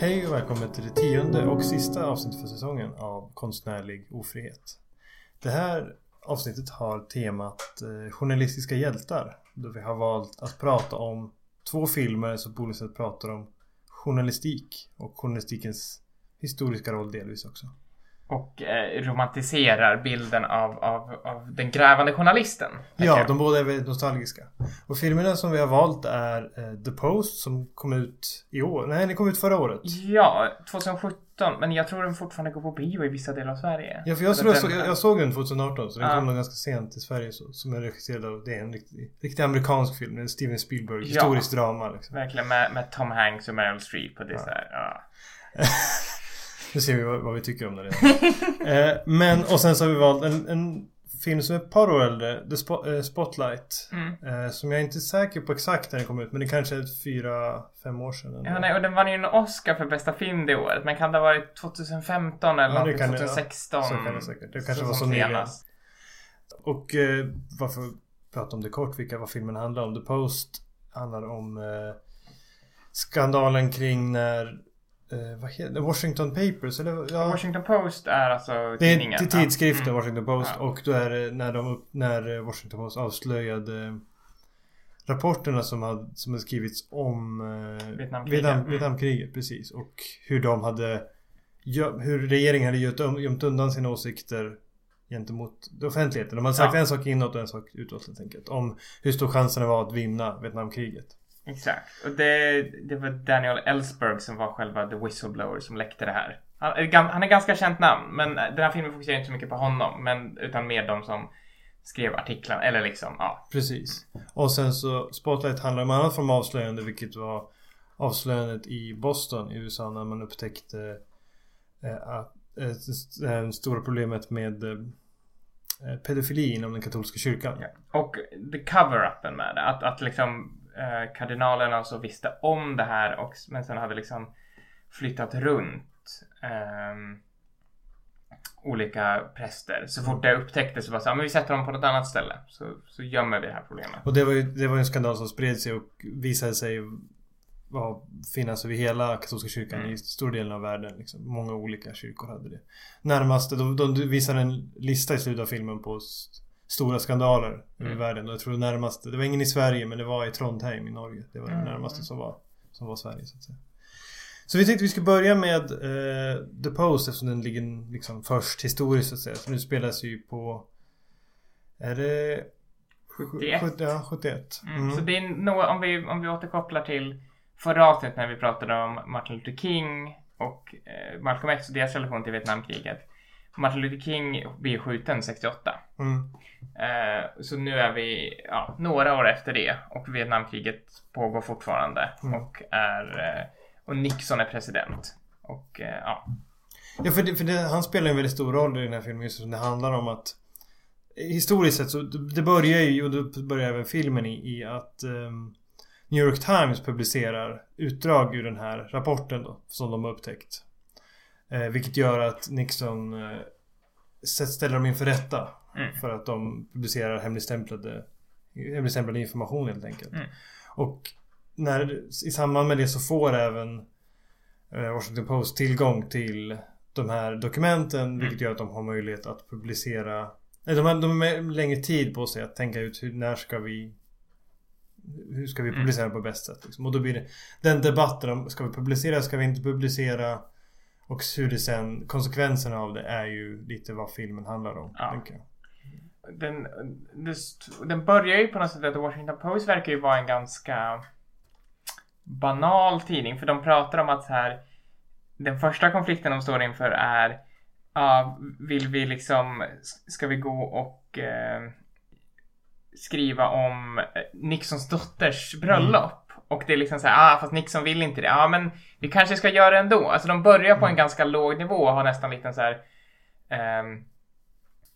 Hej och välkommen till det tionde och sista avsnittet för säsongen av Konstnärlig ofrihet. Det här avsnittet har temat eh, journalistiska hjältar. Då vi har valt att prata om två filmer som på olika sätt pratar om journalistik och journalistikens historiska roll delvis också. Och eh, romantiserar bilden av, av, av den grävande journalisten. Ja, jag. de båda är väldigt nostalgiska. Och filmerna som vi har valt är eh, The Post som kom ut i år. Nej, den kom ut förra året. Ja, 2017. Men jag tror den fortfarande går på bio i vissa delar av Sverige. Ja, för jag, Så tror jag, den- såg, jag såg den 2018 så den Ja. kom nog ganska sent till Sverige så, som är regisserad av, det är en riktig, riktig amerikansk film. En Steven Spielberg, Ja. historiskt drama liksom. Verkligen med, med Tom Hanks och Meryl Streep och det Ja. så här, ja. Nu ser vi vad, vad vi tycker om den redan. eh, men och sen så har vi valt en, en film som är ett par år äldre. The eh, Spotlight. Mm. Eh, som jag inte är säker på exakt när den kom ut. Men det kanske är fyra, fem år sedan. Ja, nej, och den vann ju en Oscar för bästa film det året. Men kan det ha varit 2015 eller Ja, någonting? kan det- ja. 2016? Så kan det säkert. Det kanske var så nyligen. Och eh, varför prata om det kort, vilka, vad filmen handlar om. The Post handlar om eh, skandalen kring när vad heter det? Washington Papers eller? Ja, Washington Post är alltså det är tidningen. till Ja. tidskriften Mm. Washington Post Ja. och då är det när, de, när eh, Washington Post avslöjade eh, rapporterna som hade, som hade skrivits om eh, Vietnamkriget. Vietnam, Mm. Vietnamkriget. Precis. Och hur de hade hur regeringen hade gömt, gömt undan sina åsikter gentemot offentligheten. De hade sagt Ja. en sak inåt och en sak utåt helt enkelt. Om hur stor chansen var att vinna Vietnamkriget. Exakt. Och det, det var Daniel Ellsberg som var själva the whistleblower som läckte det här. Han han är ganska känt namn, men den här filmen fokuserar inte så mycket på honom, men utan mer de som skrev artiklarna, eller liksom, ja. Precis. Och sen så Spotlight handlar om annat form av avslöjande vilket var avslöjandet i Boston i USA när man upptäckte eh, att eh, det det stora problemet med eh, pedofili inom den katolska kyrkan. Ja. Och the cover-upen med det, att, att liksom eh, kardinalerna alltså visste om det här, och, men sen hade liksom flyttat runt ehm, olika präster. Så fort det upptäcktes så var det så här, men vi sätter dem på något annat ställe. Så, så gömmer vi det här problemet. Och det var ju det var en skandal som spred sig och visade sig ja, finnas över hela katolska kyrkan Mm. i stor delen av världen. Liksom. Många olika kyrkor hade det. Närmaste, de, de visade en lista i slutet av filmen på stora skandaler Mm. världen. Och jag tror det närmaste, det var ingen i Sverige men det var i Trondheim i Norge. Det var det Mm. närmaste som var, som var Sverige så att säga. Så vi tänkte vi ska börja med eh, The Post eftersom den ligger liksom först historiskt så att säga. Så nu spelas ju på Är det 71. 70, ja, 71. Mm. Mm. Så det är nog, om vi, om vi återkopplar till förra avsnittet när vi pratade om Martin Luther King och eh, Malcolm X och deras relation till Vietnamkriget. Martin Luther King blir skjuten 68. Mm. Eh, så nu är vi ja, några år efter det och Vietnamkriget pågår fortfarande Mm. och är eh, och Nixon är president. Och eh, ja, Ja, för, det, för det, han spelar en väldigt stor roll i den här filmen just som det handlar om att Historiskt sett så det börjar ju, och då börjar även filmen i, i att ehm, New York Times publicerar utdrag ur den här rapporten då, som de har upptäckt. Eh, vilket gör att Nixon eh, ställer dem inför rätta. Mm. För att de publicerar hemligstämplade, hemligstämplad information helt enkelt. Mm. Och när, i samband med det så får även eh, Washington Post tillgång till de här dokumenten Mm. vilket gör att de har möjlighet att publicera Nej, de har, de har längre tid på sig att tänka ut hur, när ska vi Hur ska vi Mm. publicera på bäst sätt liksom. Och då blir det Den debatten om ska vi publicera, ska vi inte publicera Och hur det sen Konsekvenserna av det är ju lite vad filmen handlar om Ja. den, den börjar ju på något sätt att Washington Post verkar ju vara en ganska banal tidning för de pratar om att så här den första konflikten de står inför är ja, vill vi liksom ska vi gå och eh, skriva om Nixons dotters bröllop och det är liksom så här, ah fast Nixon vill inte det. Ja men vi kanske ska göra det ändå. Alltså de börjar på en ganska låg nivå och har nästan lite så här ehm,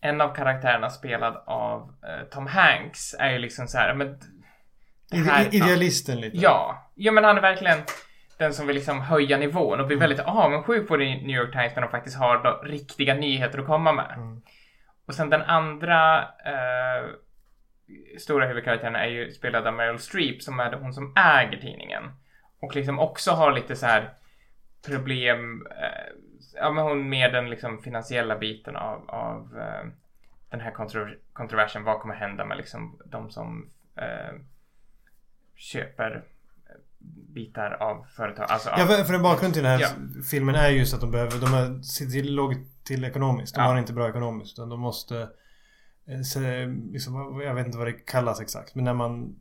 en av karaktärerna spelad av eh, Tom Hanks är ju liksom så här, men här- Ide- Idealisten lite. Ja, ja men han är verkligen den som vill liksom höja nivån och blir väldigt avundsjuk på det i New York Times när de faktiskt har riktiga nyheter att komma med. Mm. Och sen den andra eh, stora huvudkaraktären är ju spelad av Meryl Streep som är hon som äger tidningen. Och liksom också har lite så här problem, eh, ja men hon med den liksom finansiella biten av, av eh, den här kontro- kontroversen. Vad kommer hända med liksom de som eh, köper bitar av företag? Alltså, Ja, för, för en bakgrund till den här Ja. filmen är just att de behöver, de har sitter till lågt till ekonomiskt. De Ja. har inte bra ekonomiskt. Utan de måste, eh, se, liksom, vad- jag vet inte vad det kallas exakt. Men när man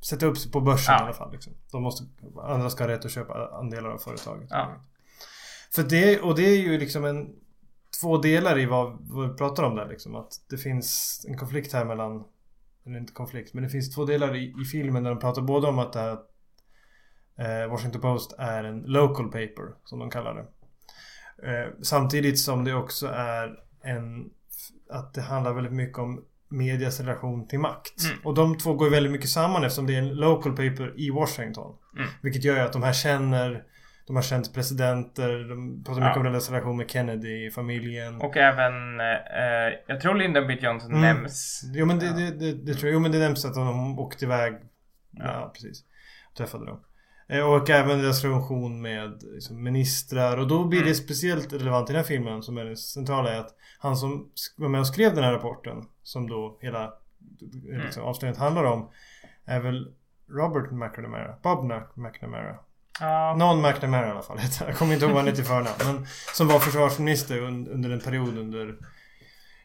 sätter upp sig på börsen Ja. i alla fall. Liksom. De måste, andra ska ha rätt att köpa andelar av företaget. Ja. För det, och det är ju liksom en två delar i vad, vad vi pratar om där liksom. Att det finns en konflikt här mellan eller inte konflikt, men det finns två delar i, i filmen där de pratar både om att det här eh, Washington Post är en local paper, som de kallar det. Eh, samtidigt som det också är en att det handlar väldigt mycket om medias relation till makt. Mm. Och de två går väldigt mycket samman eftersom det är en local paper i Washington. Mm. Vilket gör ju att de här känner de har känt presidenter, de pratar mycket Ja. om deras relation med Kennedy, familjen. Och även, eh, jag tror Lyndon B Johnson Mm. nämns. Jo men det, Ja. det, det, det tror jag. Jo men det nämns att de åkte iväg. Ja, Ja. precis. Träffade dem. Eh, Och även deras relation med liksom, ministrar. Och då blir det Mm. speciellt relevant i den här filmen som är det centrala är att han som var med och skrev den här rapporten. Som då hela Mm. liksom, avslöjandet handlar om. Är väl Robert McNamara. Bob McNamara. Ja. Någon McNamara i alla fall. Jag kommer inte ihåg vad han heter i förnamn. Men som var försvarsminister un- under en period under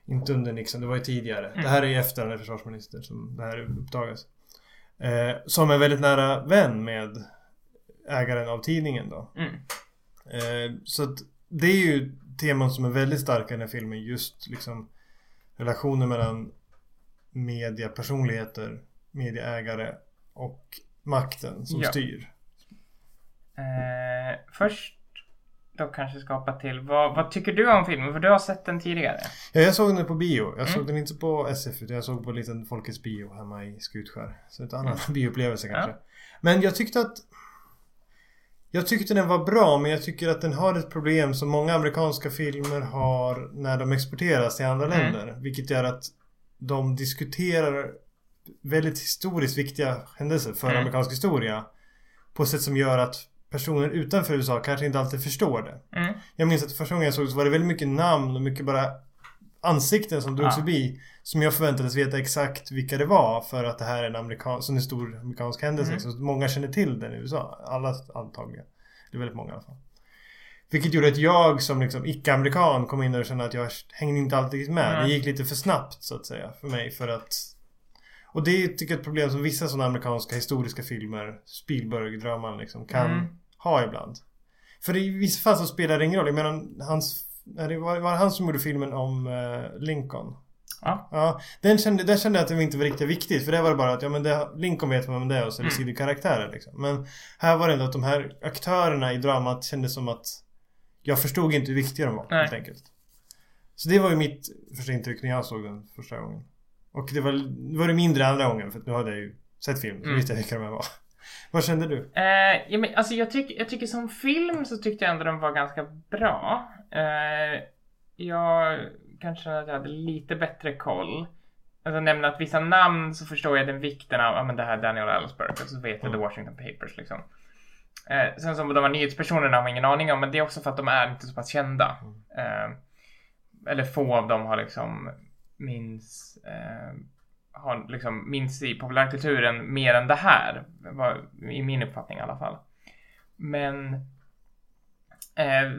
Inte under Nixon, det var ju tidigare. Mm. Det här är ju efter han är försvarsminister som det här uppdagas. Eh, som är väldigt nära vän med ägaren av tidningen då. Mm. Eh, så att det är ju teman som är väldigt starka i den här filmen. Just liksom relationen mellan media, personligheter, medieägare och makten som Ja. styr. Eh, först då kanske skapa till, vad, vad tycker du om filmen? För du har sett den tidigare. Ja, jag såg den på bio. Jag såg Mm. den inte på SF utan jag såg på en liten Folkets bio hemma i Skutskär. Så ett annan bioupplevelse kanske. Men jag tyckte att Jag tyckte den var bra men jag tycker att den har ett problem som många amerikanska filmer har när de exporteras till andra Mm. länder. Vilket gör att de diskuterar väldigt historiskt viktiga händelser för Mm. amerikansk historia. På ett sätt som gör att personer utanför USA kanske inte alltid förstår det. Mm. Jag minns att första gången jag såg det så var det väldigt mycket namn och mycket bara ansikten som drogs Ja. förbi. Som jag förväntades veta exakt vilka det var för att det här är en amerikan, så en stor amerikansk händelse. Mm. Så många känner till den i USA. Alla antagligen. Det är väldigt många i alla fall. Vilket gjorde att jag som liksom icke-amerikan kom in och kände att jag hängde inte alltid med. Nej. Det gick lite för snabbt så att säga för mig för att och det är, tycker jag är ett problem som vissa sådana amerikanska historiska filmer, Spielberg-draman liksom, kan Mm. ha ibland. För i vissa fall så spelar det ingen roll. Jag menar, hans, är det var, var det han som gjorde filmen om eh, Lincoln? Ja. Ja, den kände, där kände jag att det inte var riktigt viktigt. För det var det bara att, ja men det, Lincoln vet man vem det är och så är det Mm. sidokaraktärer liksom. Men här var det ändå att de här aktörerna i dramat kändes som att jag förstod inte hur viktiga de var Nej. helt enkelt. Så det var ju mitt första intryck när jag såg den första gången. Och det var, det var det mindre andra gången för att nu hade jag ju sett filmen. Mm. visste jag vilka de här var. Vad kände du? Eh, ja, men, alltså jag, tyck, jag tycker som film så tyckte jag ändå den var ganska bra. Eh, jag kanske att jag hade lite bättre koll. Alltså nämna att vissa namn så förstår jag den vikten av, ja men det här är Daniel Ellsberg och så vet jag Mm. The Washington Papers liksom. Eh, sen som de här nyhetspersonerna har man ingen aning om men det är också för att de är inte så pass kända. Eh, eller få av dem har liksom minns eh, har liksom minns i populärkulturen mer än det här. Var, I min uppfattning i alla fall. Men eh,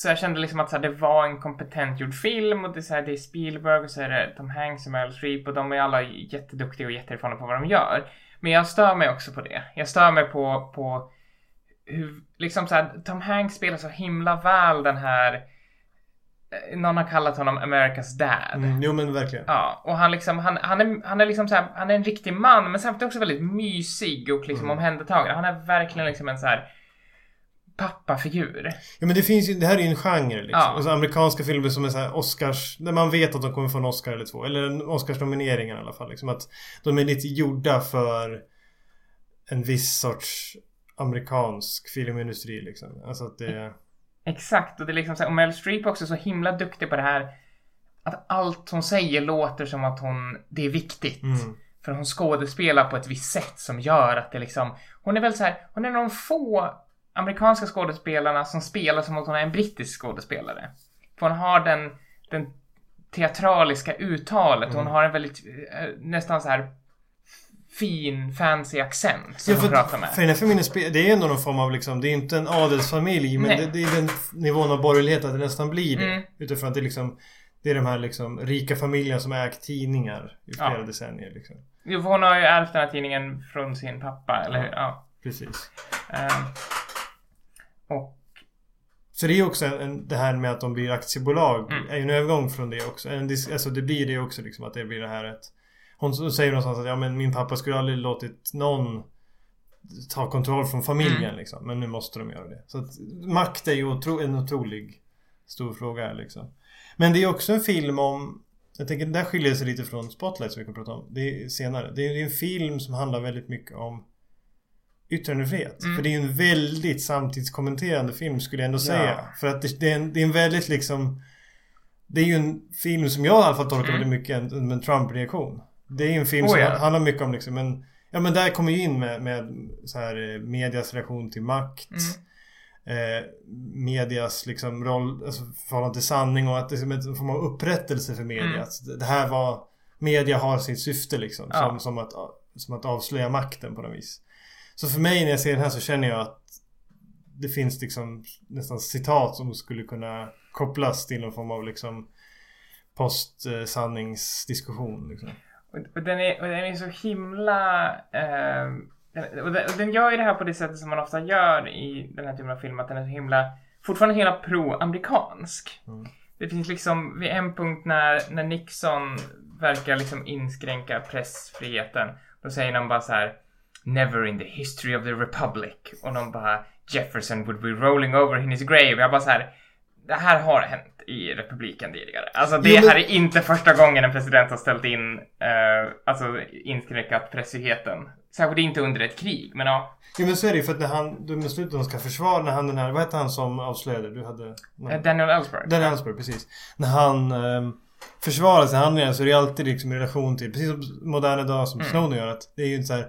så jag kände liksom att så här, det var en kompetent gjord film och det är, så här, det är Spielberg och så är det Tom Hanks och Meryl Streep och de är alla jätteduktiga och jätteerfarna på vad de gör. Men jag stör mig också på det. Jag stör mig på, på hur, liksom så här, Tom Hanks spelar så himla väl den här eh, någon har kallat honom America's Dad. Mm, jo men verkligen. Ja, och han liksom, han, han är, han är liksom så här, han är en riktig man men samtidigt också väldigt mysig och liksom Mm. omhändertagande. Han är verkligen liksom en så här pappafigur. Ja men det finns ju, det här är ju en genre liksom. Ja. Alltså amerikanska filmer som är så här Oscars, där man vet att de kommer få en Oscar eller två. Eller en Oscarsnominering i alla fall. Liksom att de är lite gjorda för en viss sorts amerikansk filmindustri liksom. Alltså att det... Exakt, och det är liksom så här, och Meryl Streep är också så himla duktig på det här att allt hon säger låter som att hon, det är viktigt. Mm. För hon skådespelar på ett visst sätt som gör att det liksom, hon är väl så här, hon är någon få amerikanska skådespelarna som spelar som att hon är en brittisk skådespelare. För hon har den, den teatraliska uttalet. Hon har en väldigt, eh, nästan så här fin, fancy accent som Ja, för, pratar med. för den här familjen, det är ändå någon form av liksom, det är inte en adelsfamilj men det, det är den nivån av borgerlighet att det nästan blir det. Mm. Utifrån att det är liksom Det är de här liksom rika familjerna som ägt tidningar i flera Ja. decennier liksom. Jo, för hon har ju ärvt den här tidningen från sin pappa, eller hur? Ja. Precis. Ehm, och Så det är ju också en, det här med att de blir aktiebolag Mm. är ju en övergång från det också. En, alltså det blir det också liksom att det blir det här ett Hon säger någonstans att ja men min pappa skulle aldrig låtit någon ta kontroll från familjen Mm. liksom. Men nu måste de göra det. Så att makt är ju otro, en otrolig stor fråga här liksom. Men det är också en film om jag tänker där skiljer det sig lite från Spotlight som vi kan prata om. Det är senare. Det det är en film som handlar väldigt mycket om yttrandefrihet. Mm. För det är en väldigt samtidskommenterande film skulle jag ändå Ja. säga. För att det, det, är en, det är en väldigt liksom Det är ju en film som jag i alla fall tolkar Mm. väldigt mycket en, en, Trump-reaktion. Det är ju en film Oh, som ja. handlar mycket om liksom en Ja men där kommer ju in med, med så här eh, medias relation till makt. Mm. Eh, medias liksom roll, alltså förhållande till sanning och att det är en form av upprättelse för media. Mm. Det här var Media har sitt syfte liksom. Ja. Som, som, att, som att avslöja makten på något vis. Så för mig när jag ser den här så känner jag att det finns liksom nästan citat som skulle kunna kopplas till någon form av liksom post-sanningsdiskussion. Liksom. Och, den är, och den är så himla... Eh, den, och, den, och den gör ju det här på det sättet som man ofta gör i den här typen av film, att den är så himla... Fortfarande himla pro-amerikansk. Mm. Det finns liksom vid en punkt när, när Nixon verkar liksom inskränka pressfriheten. Då säger de bara så här Never in the history of the republic. Och de bara Jefferson would be rolling over in his grave. Jag bara så här. Det här har hänt i republiken tidigare. Alltså det Jo, men- här är inte första gången en president har ställt in, eh, alltså inskränkat pressfriheten. Särskilt inte under ett krig, men ja. Jo men så är det ju för att när han, de ska försvara, när han den här, vad hette han som avslöjade? Du hade... någon- Eh, Daniel Ellsberg. Den Ellsberg, precis. När han eh, försvarar sig handlingar så är det alltid liksom i relation till, precis som moderna dagar som Mm. Snowden gör, att det är ju inte så här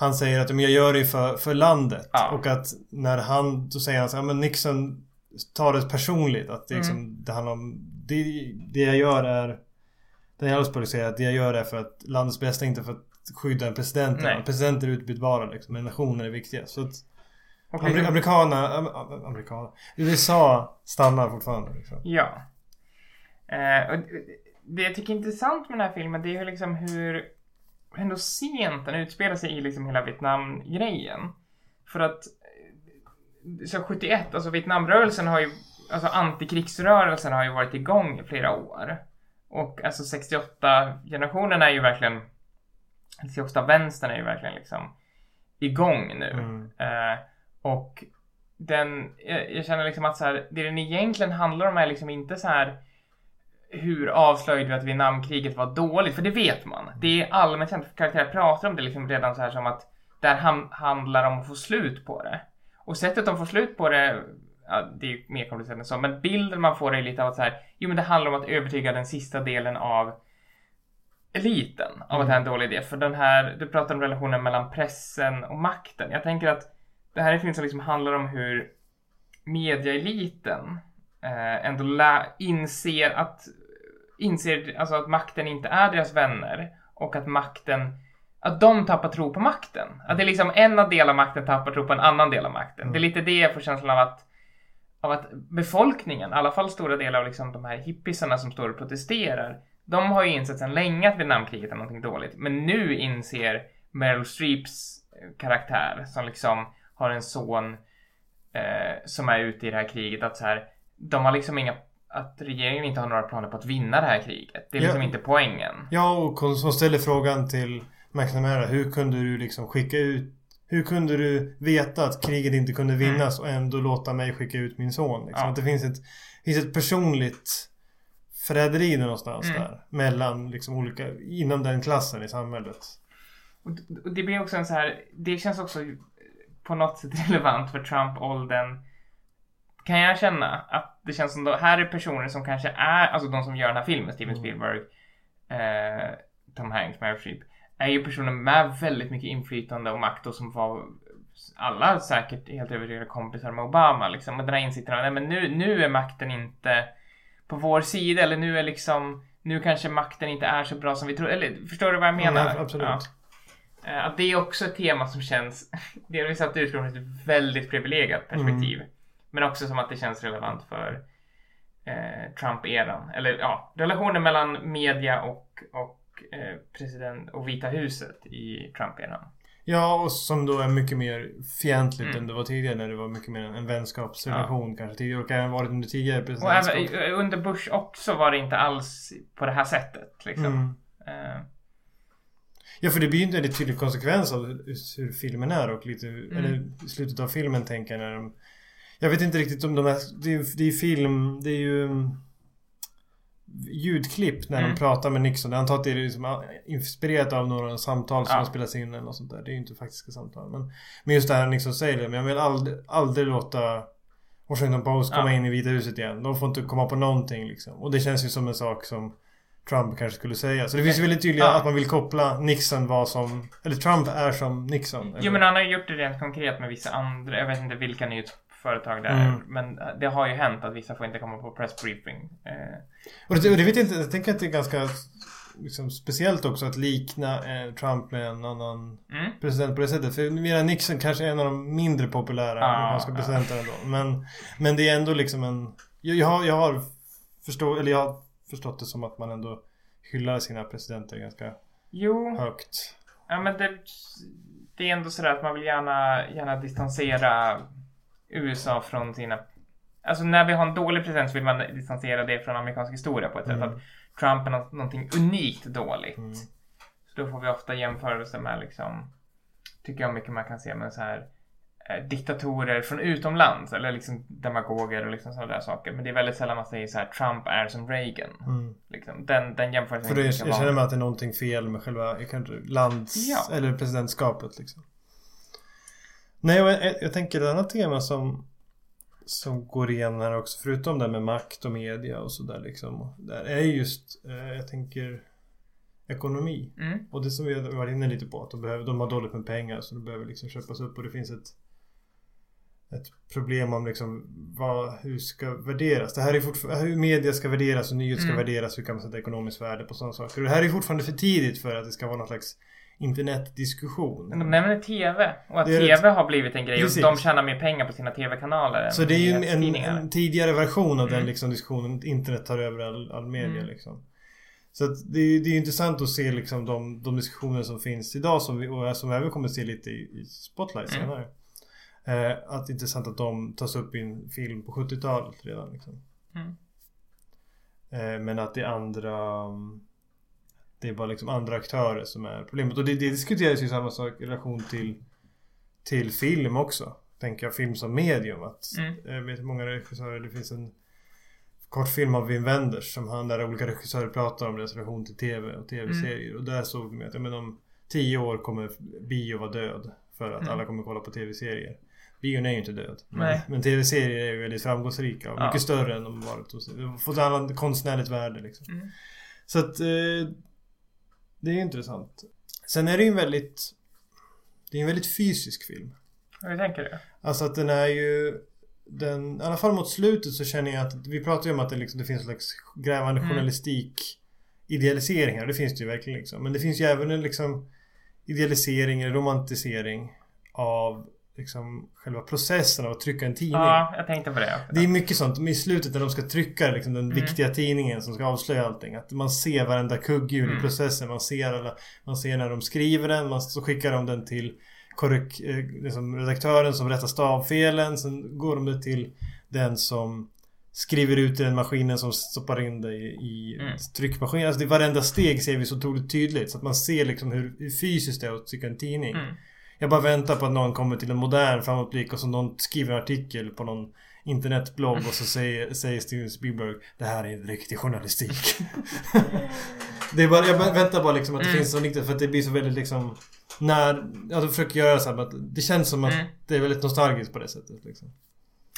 Han säger att "Men jag gör det för, för landet. Ja. Och att när han, då säger han så här, men Nixon tar det personligt. Att det, liksom, Mm. det handlar om, det, det jag gör är Den Ellsberg säger att det jag gör är för att landets bästa, inte för att skydda en president. Presidenter är utbytbara liksom, men nationer är viktiga. Så att Och Amer- liksom- amerikanerna, am, am, amerikaner, USA stannar fortfarande liksom. Ja. Eh, och det jag tycker är intressant med den här filmen det är ju liksom hur ändå sent den utspelar sig i liksom hela Vietnamgrejen. För att eh, så 71, alltså Vietnamrörelsen har ju, alltså antikrigsrörelsen har ju varit igång i flera år. Och alltså 68 generationen är ju verkligen, 68 vänstern är ju verkligen liksom igång nu. Mm. Eh, och den, jag, jag känner liksom att så här, det den egentligen handlar om är liksom inte så här hur avslöjade vi att Vietnamkriget var dåligt? För det vet man. Det är allmänt känt. Karaktärer pratar om det liksom redan så här som att det här handlar om att få slut på det. Och sättet de får slut på det, ja, det är ju mer komplicerat än så, men bilden man får är lite av att så här, jo men det handlar om att övertyga den sista delen av eliten av att det här är en dålig idé. För den här, du pratar om relationen mellan pressen och makten. Jag tänker att det här är en film som liksom handlar om hur mediaeliten eh, ändå inser att inser alltså att makten inte är deras vänner och att makten att de tappar tro på makten. Att det är liksom en del av makten tappar tro på en annan del av makten. Det är lite det jag får känslan av att av att befolkningen, i alla fall stora delar av liksom de här hippisarna som står och protesterar, de har ju insett sedan länge att Vietnamkriget är någonting dåligt. Men nu inser Meryl Streeps eh, karaktär, som liksom har en son eh, som är ute i det här kriget, att så här, de har liksom inga att regeringen inte har några planer på att vinna det här kriget. Det är liksom Ja. inte poängen. Ja, och hon som ställer frågan till McNamara. Hur kunde du liksom skicka ut... Hur kunde du veta att kriget inte kunde vinnas och ändå låta mig skicka ut min son? Liksom? Mm. Ja. Att det finns ett, finns ett personligt förräderi någonstans Mm. där. Mellan liksom olika... Inom den klassen i samhället. Och det blir också en så här, det känns också på något sätt relevant för Trump-åldern. Kan jag känna att det känns som då, här är personer som kanske är, alltså de som gör den här filmen, Steven Mm. Spielberg, eh, Tom Hanks, Meryl Streep, är ju personer med väldigt mycket inflytande och makt och som var alla säkert helt övertygade kompisar med Obama liksom. Och den här insikten av, nej men nu, nu är makten inte på vår sida eller nu är liksom, nu kanske makten inte är så bra som vi tror. Eller förstår du vad jag menar? Ja, absolut. Ja. Eh, Att det är också ett tema som känns, delvis att är ett väldigt privilegierat perspektiv. Mm. Men också som att det känns relevant för eh, Trump-eran. Eller ja, relationen mellan media och, och eh, president och Vita huset i Trump-eran. Ja, och som då är mycket mer fientligt Mm. än det var tidigare när det var mycket mer en vänskapsrelation kanske tidigare och även varit under tidigare Och presidentskap. även eh, under Bush också var det inte alls på det här sättet. Liksom. Mm. Eh, Ja, för det blir ju inte en tydlig konsekvens av hur, filmen är och lite, Mm. eller slutet av filmen tänker jag när de Jag vet inte riktigt om de här, det är det är film, det är ju um, ljudklipp när Mm. de pratar med Nixon. Jag antar att det är liksom inspirerat av några samtal som Ja. har spelats in eller något sånt där. Det är ju inte faktiska samtal. Men, men just det här Nixon säger det, men jag vill aldrig, aldrig låta Washington Post komma Ja. in i Vita huset igen. De får inte komma på någonting liksom. Och det känns ju som en sak som Trump kanske skulle säga. Så det finns ju väldigt tydligt Ja. att man vill koppla Nixon var som... Eller Trump är som Nixon. jo men han har ju gjort det rent konkret med vissa andra, jag vet inte vilka nyhetsföretag det är. Mm. Men det har ju hänt att vissa får inte komma på pressbriefing. Eh, Och det, och det vet jag inte, jag tänker att det är ganska liksom, speciellt också att likna eh, Trump med en annan mm. president på det sättet. För medan Nixon kanske är en av de mindre populära amerikanska ja. presidenterna då. Men, men det är ändå liksom en... Jag, jag har, jag har förstå, eller jag har förstått det som att man ändå hyllar sina presidenter ganska Jo, högt. ja men det, det är ändå sådär att man vill gärna, gärna distansera USA från sina... Alltså när vi har en dålig president så vill man distansera det från amerikansk historia på ett sätt. Mm. Att Trump är nå- någonting unikt dåligt. Mm. Så då får vi ofta jämförelser med liksom, tycker jag mycket man kan se med så här eh, diktatorer från utomlands eller liksom demagoger och liksom sådana där saker. Men det är väldigt sällan man säger så här Trump är som Reagan. Mm. Liksom. Den, den jämförelsen För då är jag, inte jag lika känner vanlig. mig att det är någonting fel med själva lands Ja. eller presidentskapet liksom. Nej, och jag, jag tänker ett annat tema som som går igen här också förutom det med makt och media och sådär liksom. Där är just, eh, jag tänker ekonomi. Mm. Och det som vi har varit inne lite på att de, behöver, de har dåligt med pengar så det behöver liksom köpas upp och det finns ett ett problem om liksom vad, hur ska värderas. Det här är fortfarande, hur media ska värderas och nyheter ska Mm. värderas. Hur kan man sätta ekonomiskt värde på sådana saker. Och det här är fortfarande för tidigt för att det ska vara någon slags internetdiskussion. De nämner TV och att TV har blivit en grej Precis. och de tjänar mer pengar på sina TV-kanaler Så det är ju en, en, tidigare version av den Mm. liksom diskussionen. Internet tar över all, all media Mm. liksom. Så det, är- det är intressant att se liksom de, de diskussioner som finns idag som vi, och som vi även kommer att se lite i, i Spotlight Mm. senare. Eh, att det är intressant att de tas upp i en film på 70-talet redan liksom. Mm. Eh, men att det är andra um, Det är bara liksom andra aktörer som är problemet. Och det, det diskuteras ju samma sak i relation till Till film också. Tänker jag film som medium. Att, Mm. Jag vet många regissörer, det finns en Kortfilm av Wim Wenders som han där olika regissörer pratar om deras relation till TV och TV-serier. Och där såg vi att ja, men om tio år kommer bio vara död. För att Mm. alla kommer kolla på TV-serier. Bion är ju inte död. Men, Nej. men TV-serier är ju väldigt framgångsrika och Ja. mycket större än de varit fått ett annat konstnärligt värde liksom. Mm. Så att... Eh, det är ju intressant. Sen är det ju en väldigt... Det är en väldigt fysisk film. Hur tänker du? Alltså att den är ju... Den, I alla fall mot slutet så känner jag att... Vi pratar ju om att det, liksom, det finns en slags grävande Mm. journalistik idealisering här. Det finns det ju verkligen liksom. Men det finns ju även en liksom idealisering eller romantisering av liksom själva processen av att trycka en tidning. Ja, jag tänkte på det. också. Det är mycket sånt i slutet när de ska trycka liksom, den Mm. viktiga tidningen som ska avslöja allting. Att man ser varenda kugghjul i Mm. processen. Man ser, alla, man ser när de skriver den. Man, så skickar de den till korrek, eh, liksom redaktören som rättar stavfelen. Sen går de det till den som skriver ut i den maskinen som stoppar in i, i Mm. tryckmaskinen. Alltså det, varenda steg ser vi så otroligt tydligt. Så att man ser liksom hur, hur fysiskt det är att trycka en tidning. Mm. Jag bara väntar på att någon kommer till en modern framåtblick och så någon skriver en artikel på någon internetblogg och så säger, säger Steven Spielberg Det här är riktig journalistik. det är bara, jag bara väntar bara liksom att det Mm. finns så riktigt för att det blir så väldigt liksom När, ja de försöker göra så här, att det känns som att Mm. det är väldigt nostalgiskt på det sättet liksom.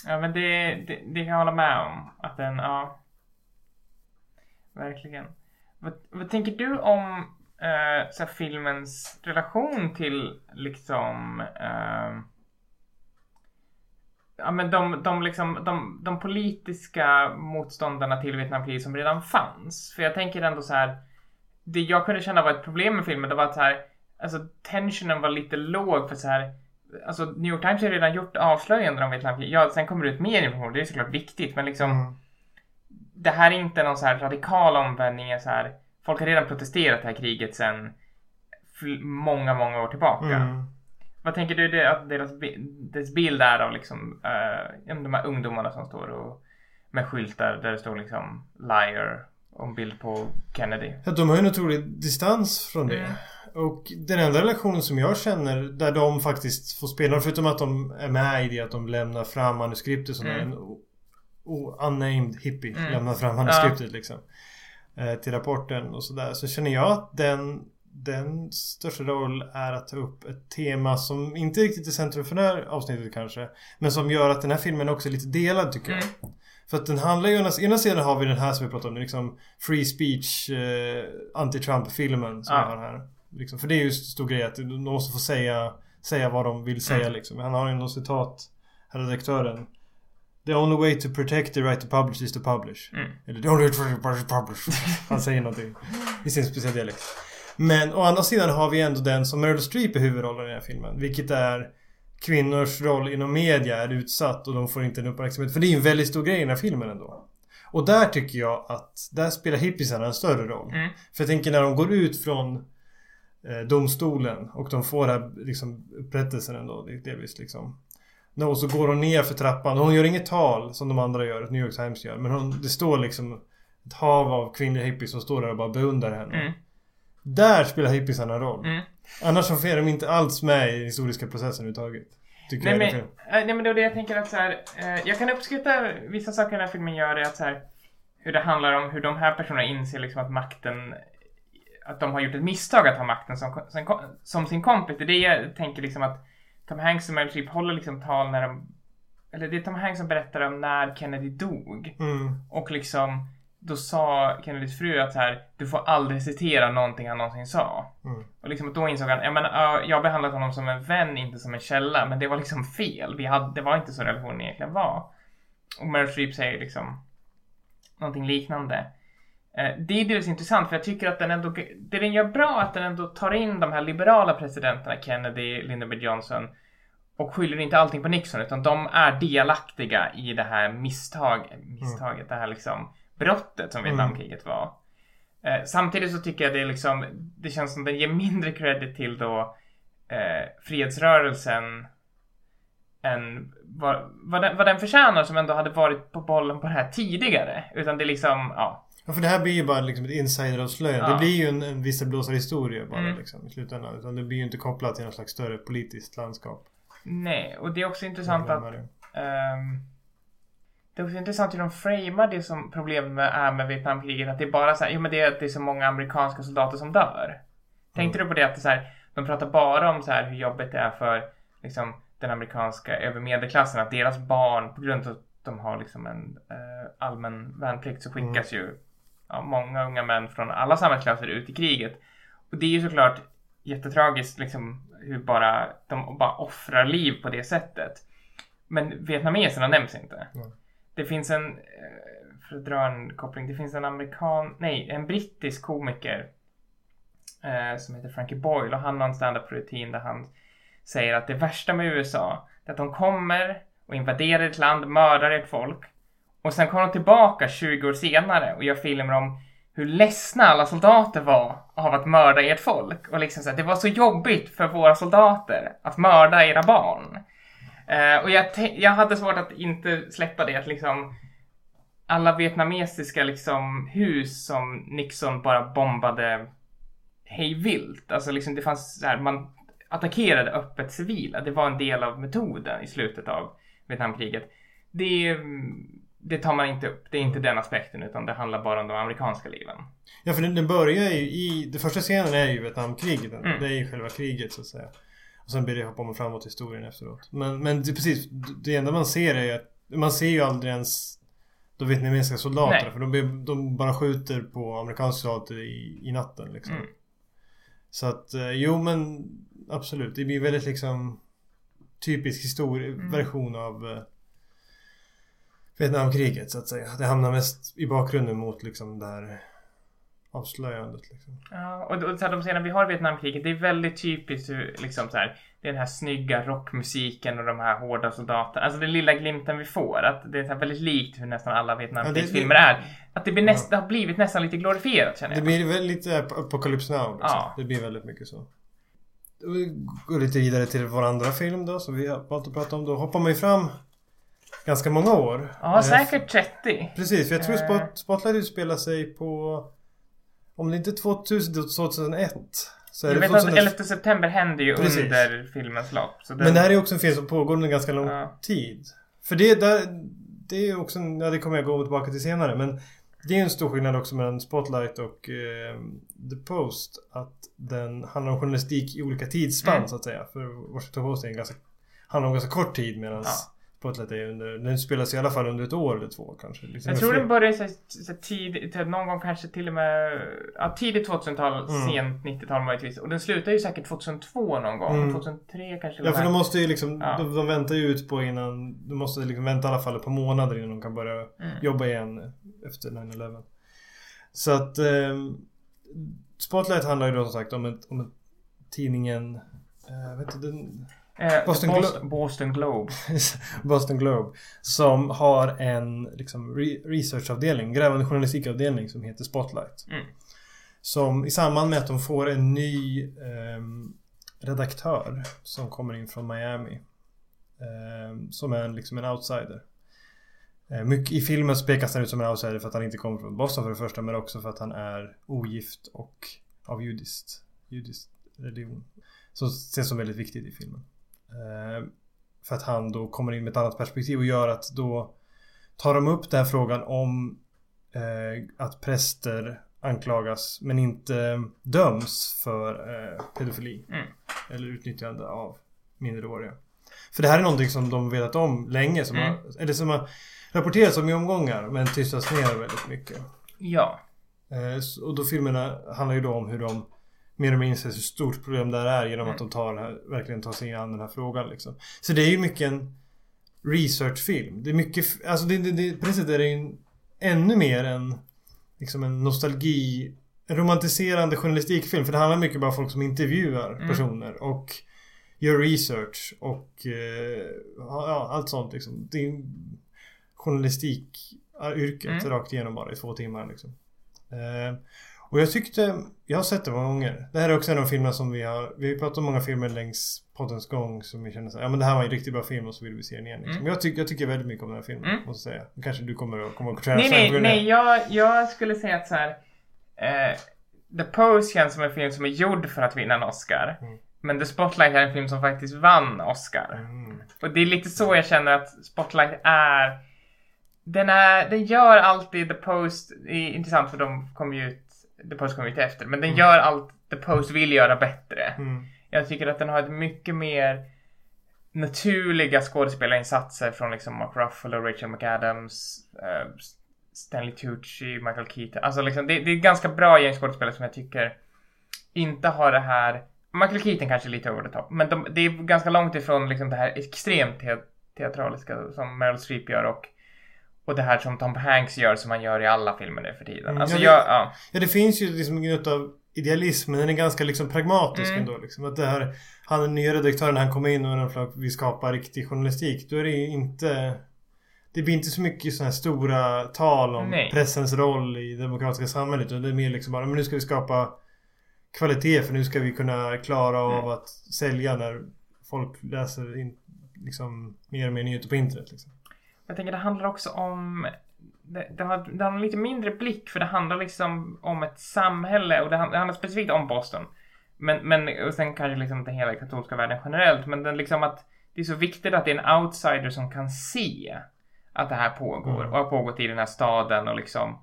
Ja, men det, det, det kan jag hålla med om. Att den, ja. Verkligen. Vad, vad tänker du om eh, så filmens relation till liksom eh, ja, men de, de, liksom, de, de politiska motståndarna till Vietnamkriget som redan fanns. För jag tänker ändå så här. Det jag kunde känna var ett problem med filmen, det var att så här, alltså tensionen var lite låg för så här. Alltså New York Times har redan gjort avslöjanden om Vietnamkriget. Ja, sen kommer det ut mer information, det är såklart viktigt, men liksom. Mm. Det här är inte någon så här radikal omvändning, så här. Folk har redan protesterat det här kriget fl- många, många år tillbaka. Mm. Vad tänker du det, att deras, dess bild är av liksom, eh, de här ungdomarna som står och med skyltar där det står liksom liar och en bild på Kennedy. Ja, de har ju en otrolig distans från det. Mm. Och den enda relationen som jag känner där de faktiskt får spela, förutom att de är med i det att de lämnar fram manuskriptet som Mm. en unnamed hippie Mm. lämnar fram manuskriptet liksom. Eh, till rapporten och sådär. Så känner jag att den den största roll är att ta upp ett tema som inte riktigt är centrum för det här avsnittet kanske. Men som gör att den här filmen också är lite delad tycker jag. Mm. För att den handlar ju, ena, sidan har vi den här som vi pratade om, liksom Free speech, eh, anti-Trump-filmen som Ja. vi har här. Liksom, för det är ju en stor grej att de måste få säga, säga vad de vill säga Mm. liksom. Han har ju något citat, här redaktören. The only way to protect the right to publish is to publish. Mm. Eller the only way to publish. Han säger någonting i sin speciella dialekt. Men å andra sidan har vi ändå den som Meryl Streep är huvudrollen i den här filmen. Vilket är kvinnors roll inom media är utsatt och de får inte en uppmärksamhet. För det är en väldigt stor grej i den här filmen ändå. Och där tycker jag att där spelar hippiesarna en större roll. Mm. För jag tänker när de går ut från eh, domstolen och de får det här liksom upprättelsen ändå delvis liksom. Nå, Och så går hon ner för trappan. Hon gör inget tal som de andra gör, New York Times gör. Men hon, det står liksom ett hav av kvinnliga hippies som står där och bara beundrar henne. Mm. Där spelar hippiesarna roll. Mm. Annars så är de inte alls med i den historiska processen överhuvudtaget. Tycker Nej jag. men, filmen. nej men det är det jag tänker att så här, eh, jag kan uppskatta vissa saker den här filmen gör är att så här, hur det handlar om hur de här personerna inser liksom att makten att de har gjort ett misstag att ha makten som, som, som sin kompis. Det är det jag tänker liksom att Tom Hanks och Meryl Streep håller liksom tal när de eller det är Tom Hanks som berättar om när Kennedy dog. Mm. Och liksom då sa Kennedys fru att så här, du får aldrig citera någonting han någonsin sa. Mm. Och liksom då insåg han, jag menar, uh, jag har behandlat honom som en vän, inte som en källa. Men det var liksom fel. Vi hade, det var inte så relationen egentligen var. Och Meryl Streep säger liksom någonting liknande. Eh, det är delvis intressant för jag tycker att den ändå, det den gör bra är att den ändå tar in de här liberala presidenterna, Kennedy, Lyndon B Johnson och skyller inte allting på Nixon utan de är delaktiga i det här misstag, misstaget, det här liksom brottet som Mm. Vietnamkriget var. Eh, samtidigt så tycker jag det är liksom, det känns som den ger mindre credit till då eh, fredsrörelsen än vad, vad, den, vad den förtjänar som ändå hade varit på bollen på det här tidigare. Utan det är liksom, ja. Ja, för det här blir ju bara liksom ett insideravslöjande. Ja. Det blir ju en, en visselblåsarhistoria bara Mm. liksom i slutändan. Utan det blir ju inte kopplat till något slags större politiskt landskap. Nej, och det är också intressant att. Ehm, det är också intressant hur de framar det som problemet med, är med Vietnamkriget. Att det är bara så här, jo men det är att det är så många amerikanska soldater som dör. Tänkte du på det att det så här, de pratar bara om så här hur jobbigt det är för liksom, den amerikanska övermedelklassen. Att deras barn, på grund av att de har liksom en eh, allmän värnplikt så skickas ju ja, många unga män från alla samhällsklasser ut i kriget. Och det är ju såklart jättetragiskt liksom hur bara de bara offrar liv på det sättet. Men vietnameserna nämns inte. Mm. Det finns en, eh, för att dra en koppling, det finns en amerikan, nej, en brittisk komiker eh, som heter Frankie Boyle och han har en stand-up rutin där han säger att det värsta med USA är att de kommer och invaderar ett land, mördar ett folk och sen kommer de tillbaka 20 år senare och gör filmer om hur ledsna alla soldater var av att mörda ert folk. Och liksom så här, det var så jobbigt för våra soldater att mörda era barn. Uh, och jag, jag hade svårt att inte släppa det att liksom alla vietnamesiska liksom hus som Nixon bara bombade hejvilt. Alltså liksom det fanns så här, man attackerade öppet civila. Det var en del av metoden i slutet av Vietnamkriget. Det, mm, det tar man inte upp. Det är inte den aspekten utan det handlar bara om de amerikanska liven. Ja för den, den börjar ju i... Den första scenen är ju Vietnamkriget. Mm. Det är ju själva kriget så att säga. Och sen blir det hoppa man framåt i historien efteråt. Men, men det, precis. Det enda man ser är ju att... Man ser ju aldrig ens de vietnamesiska soldaterna. För de, de bara skjuter på amerikanska soldater i, i natten liksom. Mm. Så att eh, jo men absolut. Det blir väldigt liksom typisk historie, Mm. version av, eh, Vietnamkriget så att säga. Det hamnar mest i bakgrunden mot liksom det här avslöjandet. Liksom. Ja, och, och så här, de scener vi har i Vietnamkriget, det är väldigt typiskt hur, liksom så här, det är den här snygga rockmusiken och de här hårda soldaterna. Alltså den lilla glimten vi får. Att det är så väldigt likt hur nästan alla Vietnamkrigsfilmer Ja, det- är. Att det, blir näst, det har blivit nästan lite glorifierat känner Det jag. blir väldigt lite Apocalypse Now. Liksom. Ja. Det blir väldigt mycket så. Vi går lite vidare till vår andra film då som vi har valt att prata om. Då hoppar man ju fram ganska många år. Ja, Eh, säkert 30. Precis, för jag tror Eh. Spot, Spotlight utspelar sig på... Om det inte är 2000, då 2001. Så är Jag det vet 2000, att 11 september händer ju Precis. under filmens lopp. Den, Men det här är också en film som pågår under ganska lång Ja. tid. För det där... Det är också Ja, det kommer jag gå tillbaka till senare. Men det är en stor skillnad också mellan Spotlight och eh, The Post. Att den handlar om journalistik i olika tidsspann Mm. så att säga. För Washington Post är en ganska, handlar om ganska kort tid medan Ja. Spotlight är under... Den spelas i alla fall under ett år eller två kanske. Liksom Jag tror den började så, så tidigt, någon gång kanske till och med ja, tidigt 2000-tal, Mm. sent 90-tal möjligtvis. Och den slutar ju säkert 2002 någon gång. Mm. 2003 kanske. Ja för de måste ju liksom, Ja. de, de väntar ju ut på innan, de måste liksom vänta i alla fall ett par månader innan de kan börja Mm. jobba igen efter 9-11. Så att eh, Spotlight handlar ju då som sagt om, ett, om ett, tidningen, eh, vet du, den, Eh, Boston Boston, Glo- Boston, Globe. Boston Globe. Som har en liksom, re researchavdelning, grävande journalistikavdelning som heter Spotlight. Mm. Som i samband med att de får en ny ehm, redaktör som kommer in från Miami. ehm, som är en, liksom en outsider. Eh, mycket, I filmen pekas han ut som en outsider för att han inte kommer från Boston för det första men också för att han är ogift och av judiskt, judiskt religion. Så ses som väldigt viktigt i filmen. Eh, för att han då kommer in med ett annat perspektiv och gör att då tar de upp den här frågan om eh, att präster anklagas men inte döms för eh, pedofili. Mm. Eller utnyttjande av minderåriga. För det här är någonting som de vetat om länge. Som Mm. har, eller som har rapporterats om i omgångar men tystas ner väldigt mycket. Ja. Och då filmerna handlar ju då om hur de mer eller mindre inser hur stort problem det här är genom Mm. att de tar här, verkligen tar sig an den här frågan liksom. Så det är ju mycket en researchfilm. Det är mycket, alltså det, det, det, på det sättet är det ju ännu mer en liksom en nostalgi en romantiserande journalistikfilm. För det handlar mycket bara om folk som intervjuar Mm. personer och gör research och eh, ja, allt sånt liksom. Det är journalistikyrket Mm. rakt igenom bara i två timmar liksom. Och jag tyckte, jag har sett det många gånger. Det här är också en av filmerna som vi har, vi har pratat om många filmer längs poddens gång som vi känner så här, ja men det här var en riktigt bra film och så vill vi se den igen. Liksom. Mm. Jag, tycker jag tycker väldigt mycket om den här filmen, Mm. måste jag säga. Kanske du kommer att komma och träna Nej, nej, nej. Jag, jag skulle säga att så här. Eh, The Pose känns som en film som är gjord för att vinna en Oscar. Mm. Men The Spotlight är en film som faktiskt vann Oscar. Mm. Och det är lite så jag känner att Spotlight är. Den är, den gör alltid The Post, är intressant för de kom ju ut, The Post kom ut efter, men den Mm. gör allt The Post vill göra bättre. Mm. Jag tycker att den har ett mycket mer naturliga skådespelarinsatser från liksom Mark Ruffalo, Rachel McAdams, eh, Stanley Tucci, Michael Keaton. Alltså liksom, det, det är ett ganska bra gäng skådespelare som jag tycker inte har det här... Michael Keaton kanske är lite over the top, men de, det är ganska långt ifrån liksom det här extremt te, teatraliska som Meryl Streep gör och, och det här som Tom Hanks gör som han gör i alla filmer nu för tiden. Mm, Alltså ja, det- jag, ja. Ja det finns ju liksom något av idealism men den är ganska liksom pragmatisk Mm. ändå liksom. Att det här, han den nya redaktören han kommer in och när han vill skapa riktig journalistik. Då är det ju inte Det blir inte så mycket sådana här stora tal om Nej. pressens roll i det demokratiska samhället. Utan det är mer liksom bara, men nu ska vi skapa kvalitet för nu ska vi kunna klara av Mm. att sälja när folk läser in, liksom mer och mer nyheter på internet. Liksom. Jag tänker det handlar också om det, det, har, det har en lite mindre blick för det handlar liksom om ett samhälle och det, hand- det handlar specifikt om Boston. Men, men och sen kanske liksom den hela katolska världen generellt. Men den liksom att det är så viktigt att det är en outsider som kan se att det här pågår Mm. och har pågått i den här staden och liksom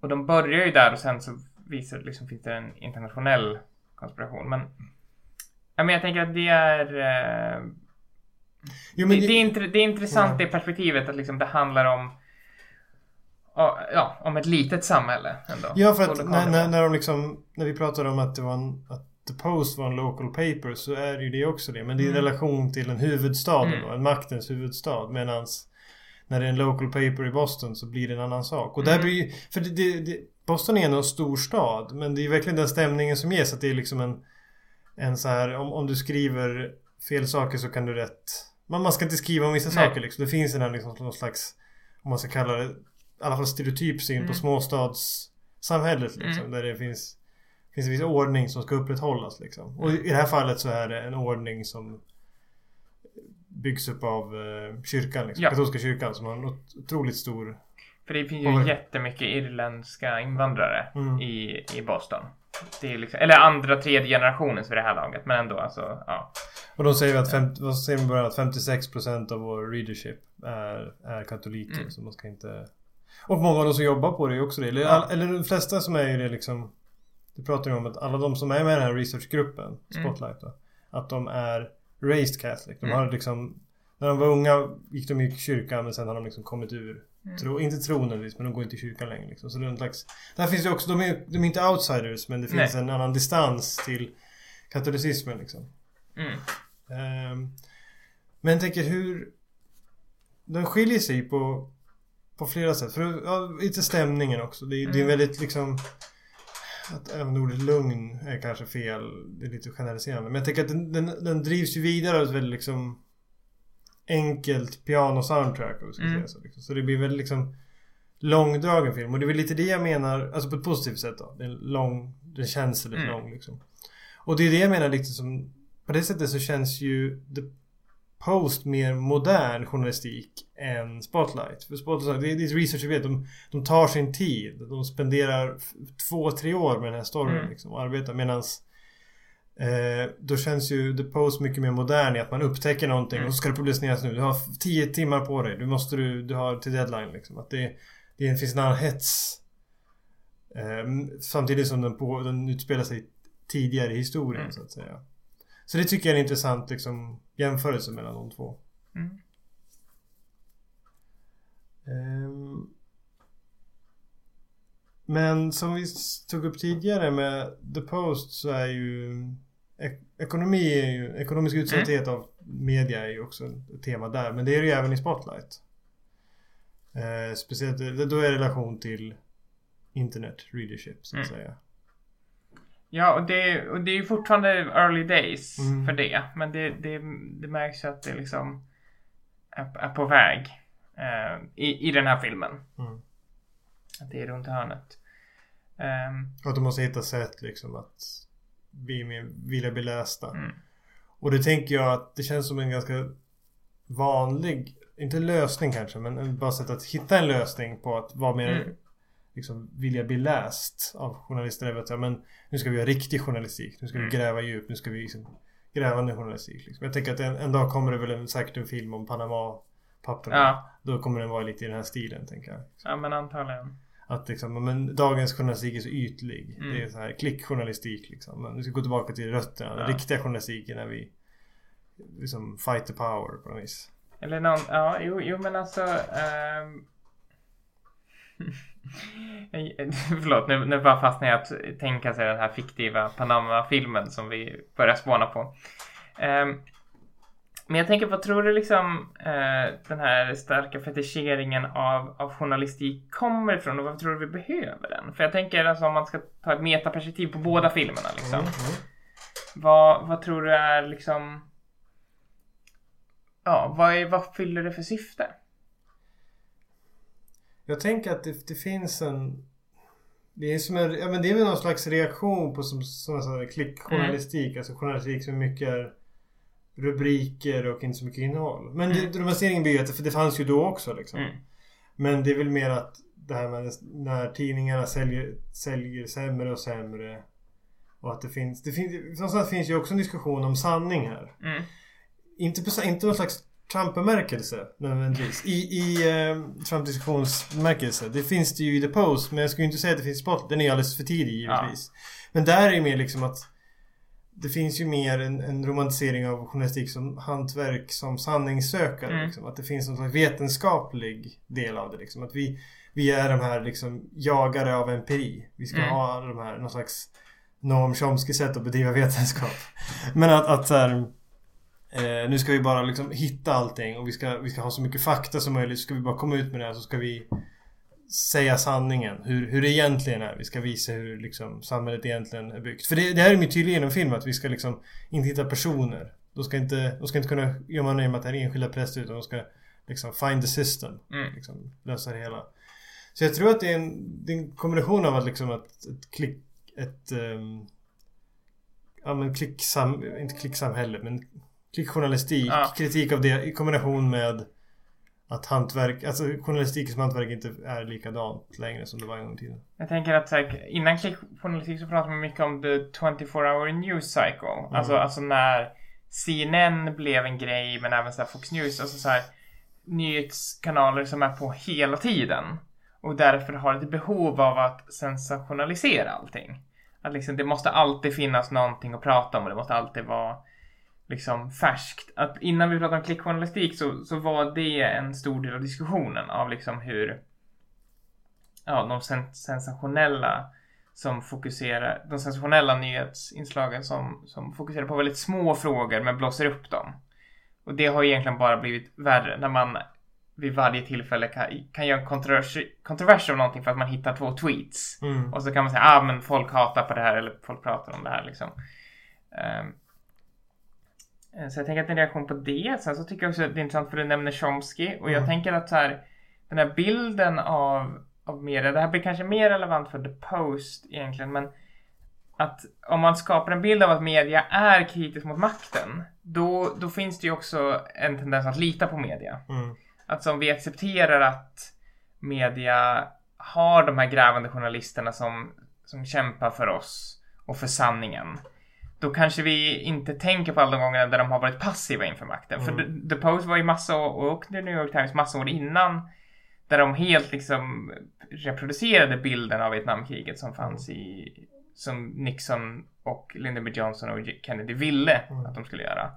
och de börjar ju där och sen så visar det liksom finns det en internationell konspiration. Men, ja, men jag tänker att det är eh, Jo, det, det, är intre, det är intressant Ja. det perspektivet att liksom det handlar om ja, om ett litet samhälle ändå. Ja, för att när, när, när de liksom... När vi pratade om att det var en... Att The Post var en local paper så är ju det också det. Men det är i Mm. relation till en huvudstad Mm. då, en maktens huvudstad. Medans när det är en local paper i Boston så blir det en annan sak. Och där Mm. blir För det, det, det, Boston är ändå en stor stad. Men det är verkligen den stämningen som ges. Att det är liksom en... En så här, om, om du skriver fel saker så kan du rätt... Man, man ska inte skriva om vissa Nej. saker liksom. Det finns här liksom någon slags... Om man ska kalla det... I alla fall stereotyp syn Mm. på småstadssamhället liksom. Mm. Där det finns... Finns en viss ordning som ska upprätthållas liksom. Och i det här fallet så är det en ordning som byggs upp av eh, kyrkan, liksom, Ja. katolska kyrkan som har en ot- otroligt stor... För det finns ju jättemycket irländska invandrare Mm. i, i Boston. Det är liksom, eller andra, tredje generationens vid det här laget. Men ändå alltså, ja. Och de säger att, fem, vad säger i början? att 56% av vår readership är, är katoliker. Mm. Så man ska inte... Och många av de som jobbar på det är också det. Eller, Ja. all, eller de flesta som är ju det liksom... Du pratar ju om att alla de som är med i den här researchgruppen, Spotlight då. Att de är raised catholic. De Mm. har liksom... När de var unga gick de i kyrkan men sen har de liksom kommit ur. Mm. Tro, inte tro nödvändigtvis men de går inte i kyrkan längre liksom. Så det är en slags... Där finns det också, de är, de är inte outsiders men det finns Nej. en annan distans till katolicismen liksom. Mm. Ehm, men jag tänker hur... Den skiljer sig på, på flera sätt. För ja, lite stämningen också. Det, är- det är Mm. väldigt liksom... Att även ordet lugn är kanske fel. Det är lite generaliserande. Men jag tänker att den, den, den drivs ju vidare av ett väldigt liksom... Enkelt piano-soundtrack. om vi ska Mm. säga Så, liksom. så det blir väldigt liksom... Långdragen film. Och det är väl lite det jag menar. Alltså på ett positivt sätt då. Den, är lång, den känns väldigt Mm. lång liksom. Och det är det jag menar lite som... På det sättet så känns ju The Post mer modern journalistik än Spotlight. För Spotlight, det är, det är researcharbete. De, de tar sin tid. De spenderar två, tre år med den här storyn Mm. liksom, och arbetar. Medans eh, då känns ju The Post mycket mer modern i att man upptäcker någonting Mm. och så ska det publiceras nu. Du har f- tio timmar på dig. Du måste du, du har till deadline liksom. Att det, det finns en annan hets. Eh, samtidigt som den, på, den utspelar sig tidigare i historien Mm. så att säga. Så det tycker jag är en intressant liksom, jämförelse mellan de två. Mm. Ehm, men som vi tog upp tidigare med The Post så är ju ekonomi är ju, ekonomisk utsatthet av media är ju också ett tema där. Men det är det ju även i Spotlight. Eh, speciellt det- då är relation till internet readership så att Mm. säga. Ja, och det, och det är ju fortfarande early days Mm. för det. Men det, det, det märks ju att det liksom är, är på väg eh, i, i den här filmen. Mm. Att det är runt hörnet. Och att de måste hitta sätt liksom att vi mer vilja bli lästa. mm. Och det tänker jag att det känns som en ganska vanlig, inte lösning kanske, men en- bara sätt att hitta en lösning på att vara mer Mm. liksom vilja bli läst av journalister. att säga, men nu ska vi göra riktig journalistik. Nu ska vi Mm. gräva djupt. Nu ska vi liksom grävande journalistik. Liksom. Jag tänker att en, en dag kommer det väl en, säkert en film om Panama-papperna. Ja, Då kommer den vara lite i den här stilen tänker jag. ja, men antagligen. Att liksom, men dagens journalistik är så ytlig. Mm. Det är så här klickjournalistik liksom. Men vi ska gå tillbaka till rötterna. Den Ja. riktiga journalistiken när vi liksom fight the power på något vis. Eller någon, ja, jo, jo men alltså. ehm, Förlåt, nu, nu bara fastnar jag att tänka sig den här fiktiva Panama-filmen som vi börjar spåna på. Ehm, men jag tänker, vad tror du liksom eh, den här starka fetischeringen av, av journalistik kommer ifrån och vad tror du vi behöver den? För jag tänker alltså om man ska ta ett metaperspektiv på båda filmerna liksom. Mm, mm. Vad, vad tror du är liksom... Ja, vad, är, vad fyller det för syfte? Jag tänker att det, det finns en... Det är som en, ja men det är väl någon slags reaktion på som, som sån här klickjournalistik. Alltså journalistik som mycket är rubriker och inte så mycket innehåll. Men Mm. dramatiseringen blir ju att för det fanns ju då också liksom. Mm. Men det är väl mer att det här med när tidningarna säljer, säljer sämre och sämre. Och att det finns... Det finns någonstans finns ju också en diskussion om sanning här. Mm. Inte, på, inte någon slags Trump-bemärkelse nödvändigtvis. I, i eh, Trump-diskussionsbemärkelse. Det finns det ju i The Post. Men jag skulle inte säga att det finns i Spot. Den är alldeles för tidig givetvis. Men där är det mer liksom att det finns ju mer en, en romantisering av journalistik som hantverk som sanningssökare. Mm. Liksom. Att det finns slags vetenskaplig del av det. Liksom. Att vi, vi är de här liksom jagare av empiri. Vi ska Mm. ha de här, någon slags Noam Chomsky sätt att bedriva vetenskap. Men att, att så här, Eh, nu ska vi bara liksom hitta allting och vi ska, vi ska ha så mycket fakta som möjligt. Ska vi bara komma ut med det här så ska vi säga sanningen. Hur, hur det egentligen är. Vi ska visa hur liksom, samhället egentligen är byggt. För det, det här är mycket tydligt genom film att vi ska liksom inte hitta personer. De ska inte, de ska inte kunna gömma ner med att det här är enskilda präster utan de ska liksom find the system. Mm. Liksom, lösa det hela. Så jag tror att det är en, det är en kombination av att liksom ett, ett klick... Ett... Um, ja men klicksam... Inte klicksamhälle men klickjournalistik. Ja. Kritik av det i kombination med att hantverk, alltså journalistik som hantverk inte är likadant längre som det var en gång i tiden. Jag tänker att här, innan klickjournalistik så pratade man mycket om the 24 hour news cycle. Alltså, alltså när CNN blev en grej men även så här Fox News. Alltså så här, nyhetskanaler som är på hela tiden. Och därför har ett behov av att sensationalisera allting. Att liksom, det måste alltid finnas någonting att prata om och det måste alltid vara liksom färskt. Att innan vi pratade om klickjournalistik så, så var det en stor del av diskussionen av liksom hur ja, de sen, sensationella som fokuserar, de sensationella nyhetsinslagen som, som fokuserar på väldigt små frågor men blåser upp dem. Och det har egentligen bara blivit värre när man vid varje tillfälle kan, kan göra en kontrovers, kontrovers av någonting för att man hittar två tweets. Mm. Och så kan man säga ah men folk hatar på det här eller folk pratar om det här liksom. Um, så jag tänker att en reaktion på det. Sen så tycker jag också att det är intressant för du nämner Chomsky. Och jag Mm. tänker att så här, den här bilden av, av media. Det här blir kanske mer relevant för The Post egentligen. Men att om man skapar en bild av att media är kritisk mot makten. Då, då finns det ju också en tendens att lita på media. Mm. Att om vi accepterar att media har de här grävande journalisterna som, som kämpar för oss och för sanningen. Då kanske vi inte tänker på alla de gångerna där de har varit passiva inför makten. Mm. För The, Post var ju massa år, och The New York Times massa år innan. Där de helt liksom reproducerade bilden av Vietnamkriget som fanns i som Nixon och Lyndon B Johnson och Kennedy ville Mm. att de skulle göra.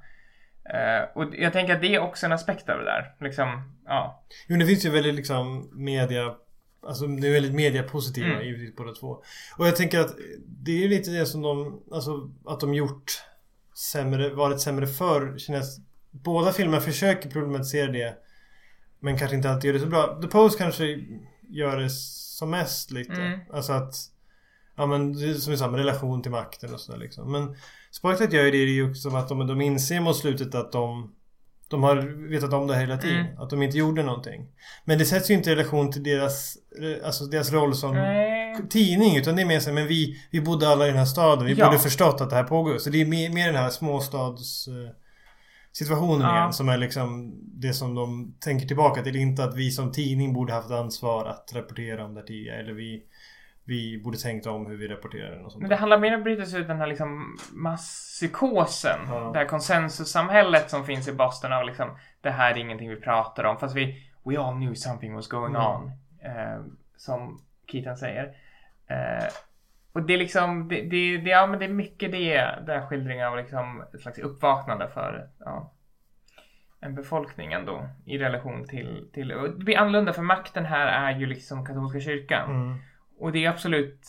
Eh, och jag tänker att det är också en aspekt av det där. Liksom, ja. Jo, det finns ju väldigt liksom media... Alltså det är väldigt mediapositiva Mm. givetvis båda två. Och jag tänker att det är lite det som de... Alltså att de gjort sämre, varit sämre förr. Kines, båda filmerna försöker problematisera det. Men kanske inte alltid gör det så bra. The Post kanske gör det som mest lite. Mm. Alltså att... Ja men det är som vi sa med relation till makten och sådär liksom. Men Sparklight gör ju det ju som att de, de inser mot slutet att de de har vetat om det hela tiden. Mm. Att de inte gjorde någonting. Men det sätts ju inte i relation till deras, alltså deras roll som Nej. tidning. Utan det är mer så här, men vi, vi bodde alla i den här staden. Vi Ja. borde förstått att det här pågår. Så det är mer, mer den här småstads eh, situationen Ja. igen. Som är liksom det som de tänker tillbaka till. Inte att vi som tidning borde haft ansvar att rapportera om det tidigare. Eller vi, vi borde tänkt om hur vi rapporterar och sånt Men där. det handlar mer om att bryta sig ut den här liksom masspsykosen. Ja. Det här konsensussamhället som finns i Boston av liksom det här är ingenting vi pratar om. Fast vi We all knew something was going Mm. on. Eh, som Keaton säger. Eh, och det är liksom, det, det, det, ja, men det är mycket det, här skildringen av liksom ett slags uppvaknande för ja, en befolkning ändå i relation till, till och det blir annorlunda för makten här är ju liksom katolska kyrkan. Mm. Och det är absolut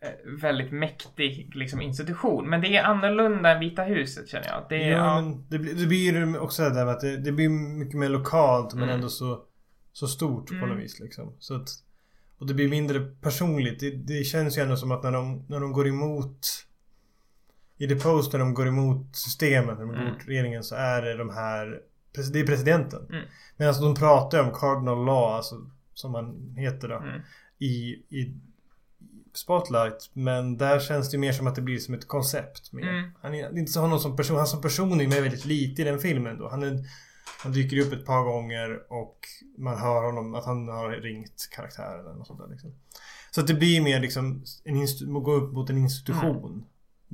eh, väldigt mäktig liksom, institution. Men det är annorlunda än Vita huset känner jag. Det är, ja, ja, men det, blir- det blir ju också det där med att det, det blir mycket mer lokalt men Mm. ändå så, så stort på Mm. något vis liksom. Så att, och det blir mindre personligt. Det, det känns ju ändå som att när de, när de går emot i The Post när de går emot systemet, när de går Mm. emot regeringen så är det de här Det är presidenten. Mm. Medan de pratar om cardinal law, alltså som han heter då. Mm. I, i Spotlight. Men där känns det mer som att det blir som ett koncept. Mm. Han är inte så honom som person. Han som person är med väldigt lite i den filmen då. Han, är, han dyker upp ett par gånger och man hör honom att han har ringt karaktären något sånt där liksom. Så att det blir mer liksom en gå upp mot en institution.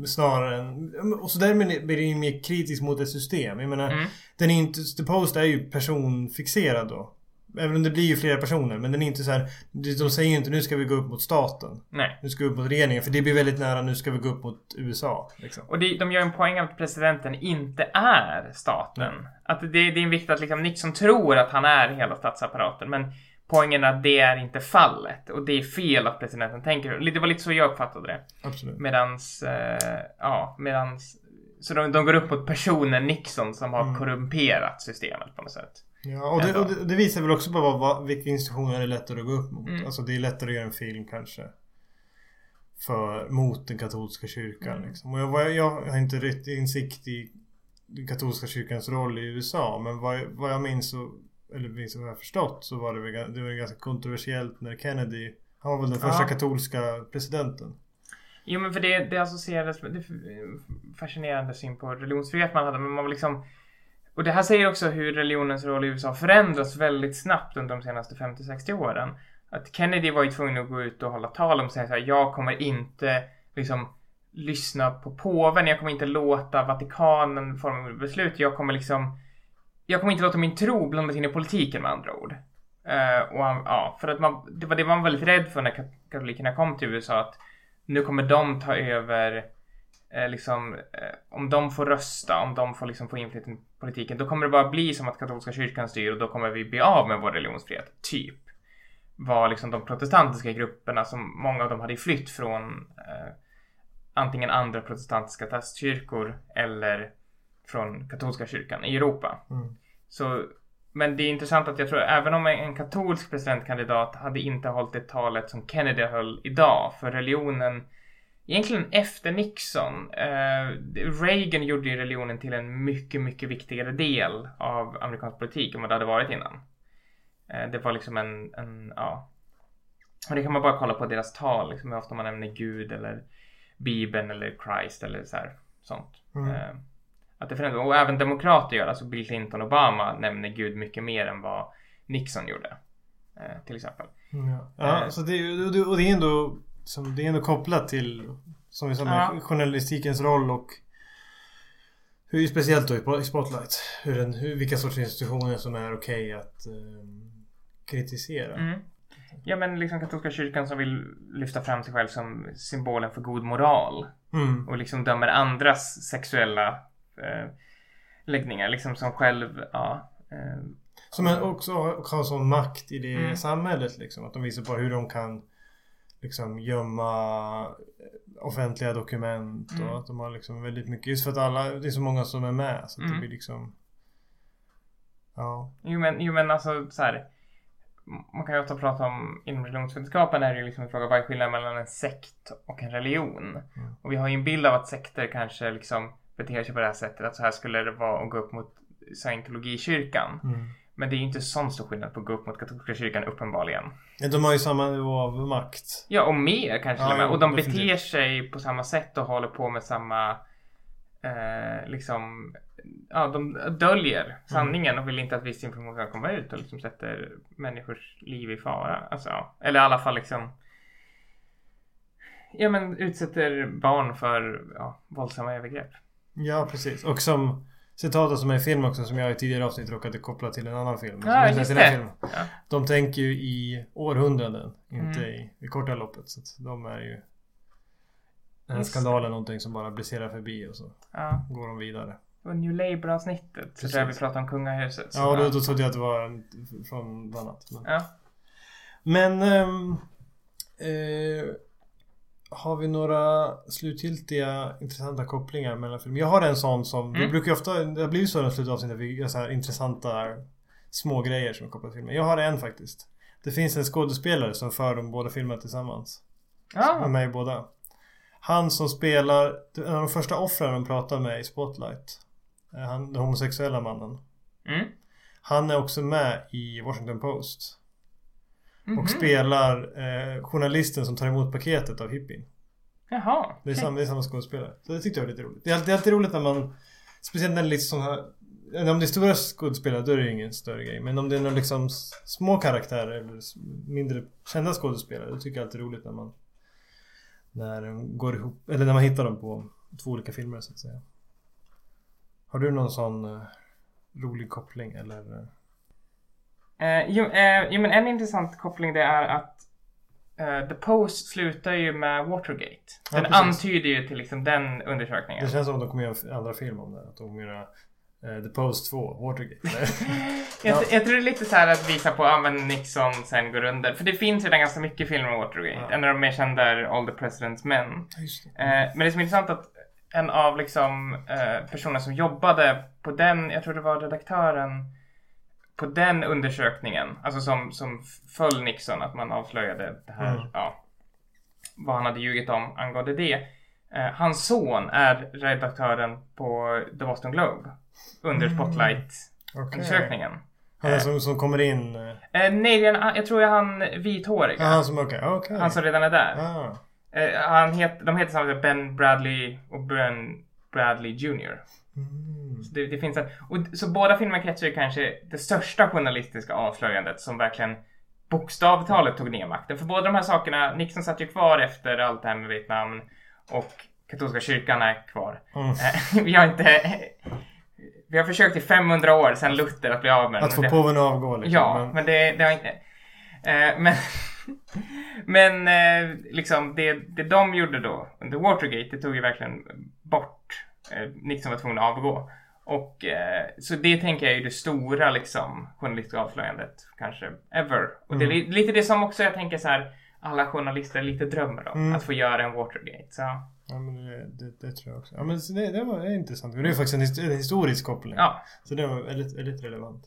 Snarare än... Och så därmed blir det ju mer kritisk mot ett system. Jag menar, Mm. den är inte... The Post är ju personfixerad då. Även om det blir ju flera personer. Men den är inte så här... De säger ju inte nu ska vi gå upp mot staten. Nej. Nu ska vi upp mot regeringen. För det blir väldigt nära nu ska vi gå upp mot USA. Liksom. Och det, de gör en poäng av att presidenten inte är staten. Att det, det är viktigt att liksom Nixon tror att han är hela statsapparaten. Men poängen är att det är inte fallet. Och det är fel att presidenten tänker Det var lite så jag uppfattade det. Absolut. Medans, eh, ja, medans så de, de går upp mot personen Nixon som har Mm. korrumperat systemet på något sätt. Ja, och det, och det, det visar väl också på vad, vad, vilka institutioner det är lättare att gå upp mot. Mm. Alltså det är lättare att göra en film kanske. För, mot den katolska kyrkan Mm. liksom. Och jag, jag, har inte rätt insikt i den katolska kyrkans roll i USA. Men vad, jag- vad jag minns så, eller minns vad jag har förstått så var det väl, det var ganska kontroversiellt när Kennedy han var väl den första Ja. katolska presidenten. Jo men för det, det associerades med, det fascinerande syn på religionsfrihet man hade men man var liksom och det här säger också hur religionens roll i USA förändrats väldigt snabbt under de senaste 50-60 åren. Att Kennedy var ju tvungen att gå ut och hålla tal om sig så här, jag kommer inte liksom lyssna på påven, jag kommer inte låta Vatikanen forma beslut, jag kommer liksom jag kommer inte låta min tro blandas in i politiken med andra ord. Uh, och han, ja, för att man, det var det man var väldigt rädd för när katolikerna kom till USA att nu kommer de ta över eh, liksom, eh, om de får rösta, om de får liksom få inflytande i politiken, då kommer det bara bli som att katolska kyrkan styr och då kommer vi bli av med vår religionsfrihet. Typ. Var liksom de protestantiska grupperna som många av dem hade flytt från eh, antingen andra protestantiska statskyrkor eller från katolska kyrkan i Europa. Mm. Så, men det är intressant att jag tror även om en katolsk presidentkandidat hade inte hållit det talet som Kennedy höll idag för religionen Egentligen efter Nixon. Eh, Reagan gjorde ju religionen till en mycket, mycket viktigare del av amerikansk politik än vad det hade varit innan. Eh, det var liksom en, en, ja. Och det kan man bara kolla på deras tal, liksom hur ofta man nämner Gud eller Bibeln eller Christ eller så här, sånt. Mm. Eh, att det förändras. Och även demokrater gör, alltså Bill Clinton och Obama nämner Gud mycket mer än vad Nixon gjorde. Till exempel. Ja, ja så det, och det, och det är ändå som, det är ändå kopplat till som vi sa med Ja. journalistikens roll och hur speciellt då i Spot- i Spotlight. Hur den, hur, vilka sorts institutioner som är okej att ehm, kritisera. Mm. Ja men liksom katolska kyrkan som vill lyfta fram sig själv som symbolen för god moral. Mm. Och liksom dömer andras sexuella eh, läggningar. Liksom som själv, ja. Eh, Som också har, har sån makt i det Mm. samhället liksom. Att de visar på hur de kan liksom gömma offentliga dokument och Mm. att de har liksom väldigt mycket. Just för att alla, det är så många som är med. Så att det Mm. blir liksom Ja. jo, men, jo men alltså så här. Man kan ju ofta prata om inom religionsvetenskapen är det ju liksom en fråga vad är skillnaden mellan en sekt och en religion? Mm. Och vi har ju en bild av att sekter kanske liksom beter sig på det här sättet. Att så här skulle det vara att gå upp mot scientologikyrkan. Mm. Men det är ju inte sån stor skillnad på att gå upp mot katolska kyrkan uppenbarligen. De har ju samma nivå av makt. Ja, och mer kanske Ja, och de definitivt. beter sig på samma sätt och håller på med samma eh, liksom Ja, de döljer sanningen och vill inte att viss information ska komma ut och liksom sätter människors liv i fara. Alltså. Eller i alla fall liksom Ja men utsätter barn för ja, våldsamma övergrepp. Ja, precis. Och som citatet som är i film också som jag i tidigare avsnitt råkade koppla till en annan film. Ja, just det. filmen. Ja. De tänker ju i århundraden, inte Mm. i, i korta loppet. Så de är ju... Den här skandalen är någonting som bara briserar förbi och så ja. går de vidare. Det var New Labour-avsnittet. Så tror jag vi Precis. pratade om kungahuset. Ja, och då, då trodde jag att det var en, från något annat. Men, ja. men ehm, eh, har vi några slutgiltiga intressanta kopplingar mellan filmer? Jag har en sån som, det Mm. brukar ju ofta, det har blivit så i slutavsnitt att vi gör så här intressanta små grejer som är kopplade till filmen. Jag har en faktiskt. Det finns en skådespelare som för de båda filmerna tillsammans. Med Ja. mig i båda. Han som spelar, en av de första offren de pratar med i Spotlight. eh, Han, den homosexuella mannen. Mm. Han är också med i Washington Post. Mhm. Och spelar eh, journalisten som tar emot paketet av hippien. Jaha. Det är, samma, det är samma skådespelare. Så det tyckte jag var lite roligt. Det är alltid, det är alltid roligt när man Speciellt när det är lite sådana här Om det är stora skådespelare då är det ju ingen större grej. Men om det är några liksom små karaktärer eller mindre kända skådespelare. Då tycker jag alltid det är roligt när man När de går ihop Eller när man hittar dem på två olika filmer så att säga. Har du någon sån eh, rolig koppling eller? Eh? Jo, eh, jo, men en intressant koppling det är att eh, The Post slutar ju med Watergate. Ja, Den precis. antyder ju till liksom den undersökningen. Det känns som att de kommer göra en andra film om det. Att de kommer göra eh, The Post 2, Watergate. Jag, Ja. jag tror det är lite så här att visa på att men Nixon sen går under. För det finns redan ganska mycket filmer om Watergate. Ja. En av de mer kända är All the President's Men. Det. Eh, men det som är intressant är att en av liksom eh, personerna som jobbade på den, jag tror det var redaktören på den undersökningen, alltså som, som föll Nixon, att man avslöjade det här, Mm. ja, vad han hade ljugit om angående det. Eh, hans son är redaktören på The Boston Globe under Mm. Spotlight-undersökningen. Okej. Han är som, som kommer in... eh, Eh, nej, jag tror är han vithåriga. Ja, han som okej. okej. Han som redan är där. Ah. Eh, han het, de heter samtidigt Ben Bradley och Ben Bradley Jr. Mm. Så det, det finns en, och, så båda filmerna kretsar ju kanske det största journalistiska avslöjandet som verkligen bokstavtalet tog ner makten. För båda de här sakerna, Nixon satt ju kvar efter allt det här med Vietnam och katolska kyrkan är kvar. Mm. Eh, vi har inte... Vi har försökt i 500 år sedan Luther att bli av med den, Att få påven att avgå liksom. Ja, men- men det, det har inte... Eh, men men eh, liksom det, det de gjorde då under Watergate, det tog ju verkligen bort. Eh, Nixon var tvungen att avgå. Och eh, så det tänker jag är det stora liksom journalistiska avslöjandet kanske ever. Och det är li- lite det som också jag tänker så här alla journalister lite drömmer om. Mm. Att få göra en Watergate. Så Ja, men det, det, det tror jag också. Ja, men det, det var intressant. Det är faktiskt en, his- en historisk koppling. ja, Så det var väldigt, väldigt relevant.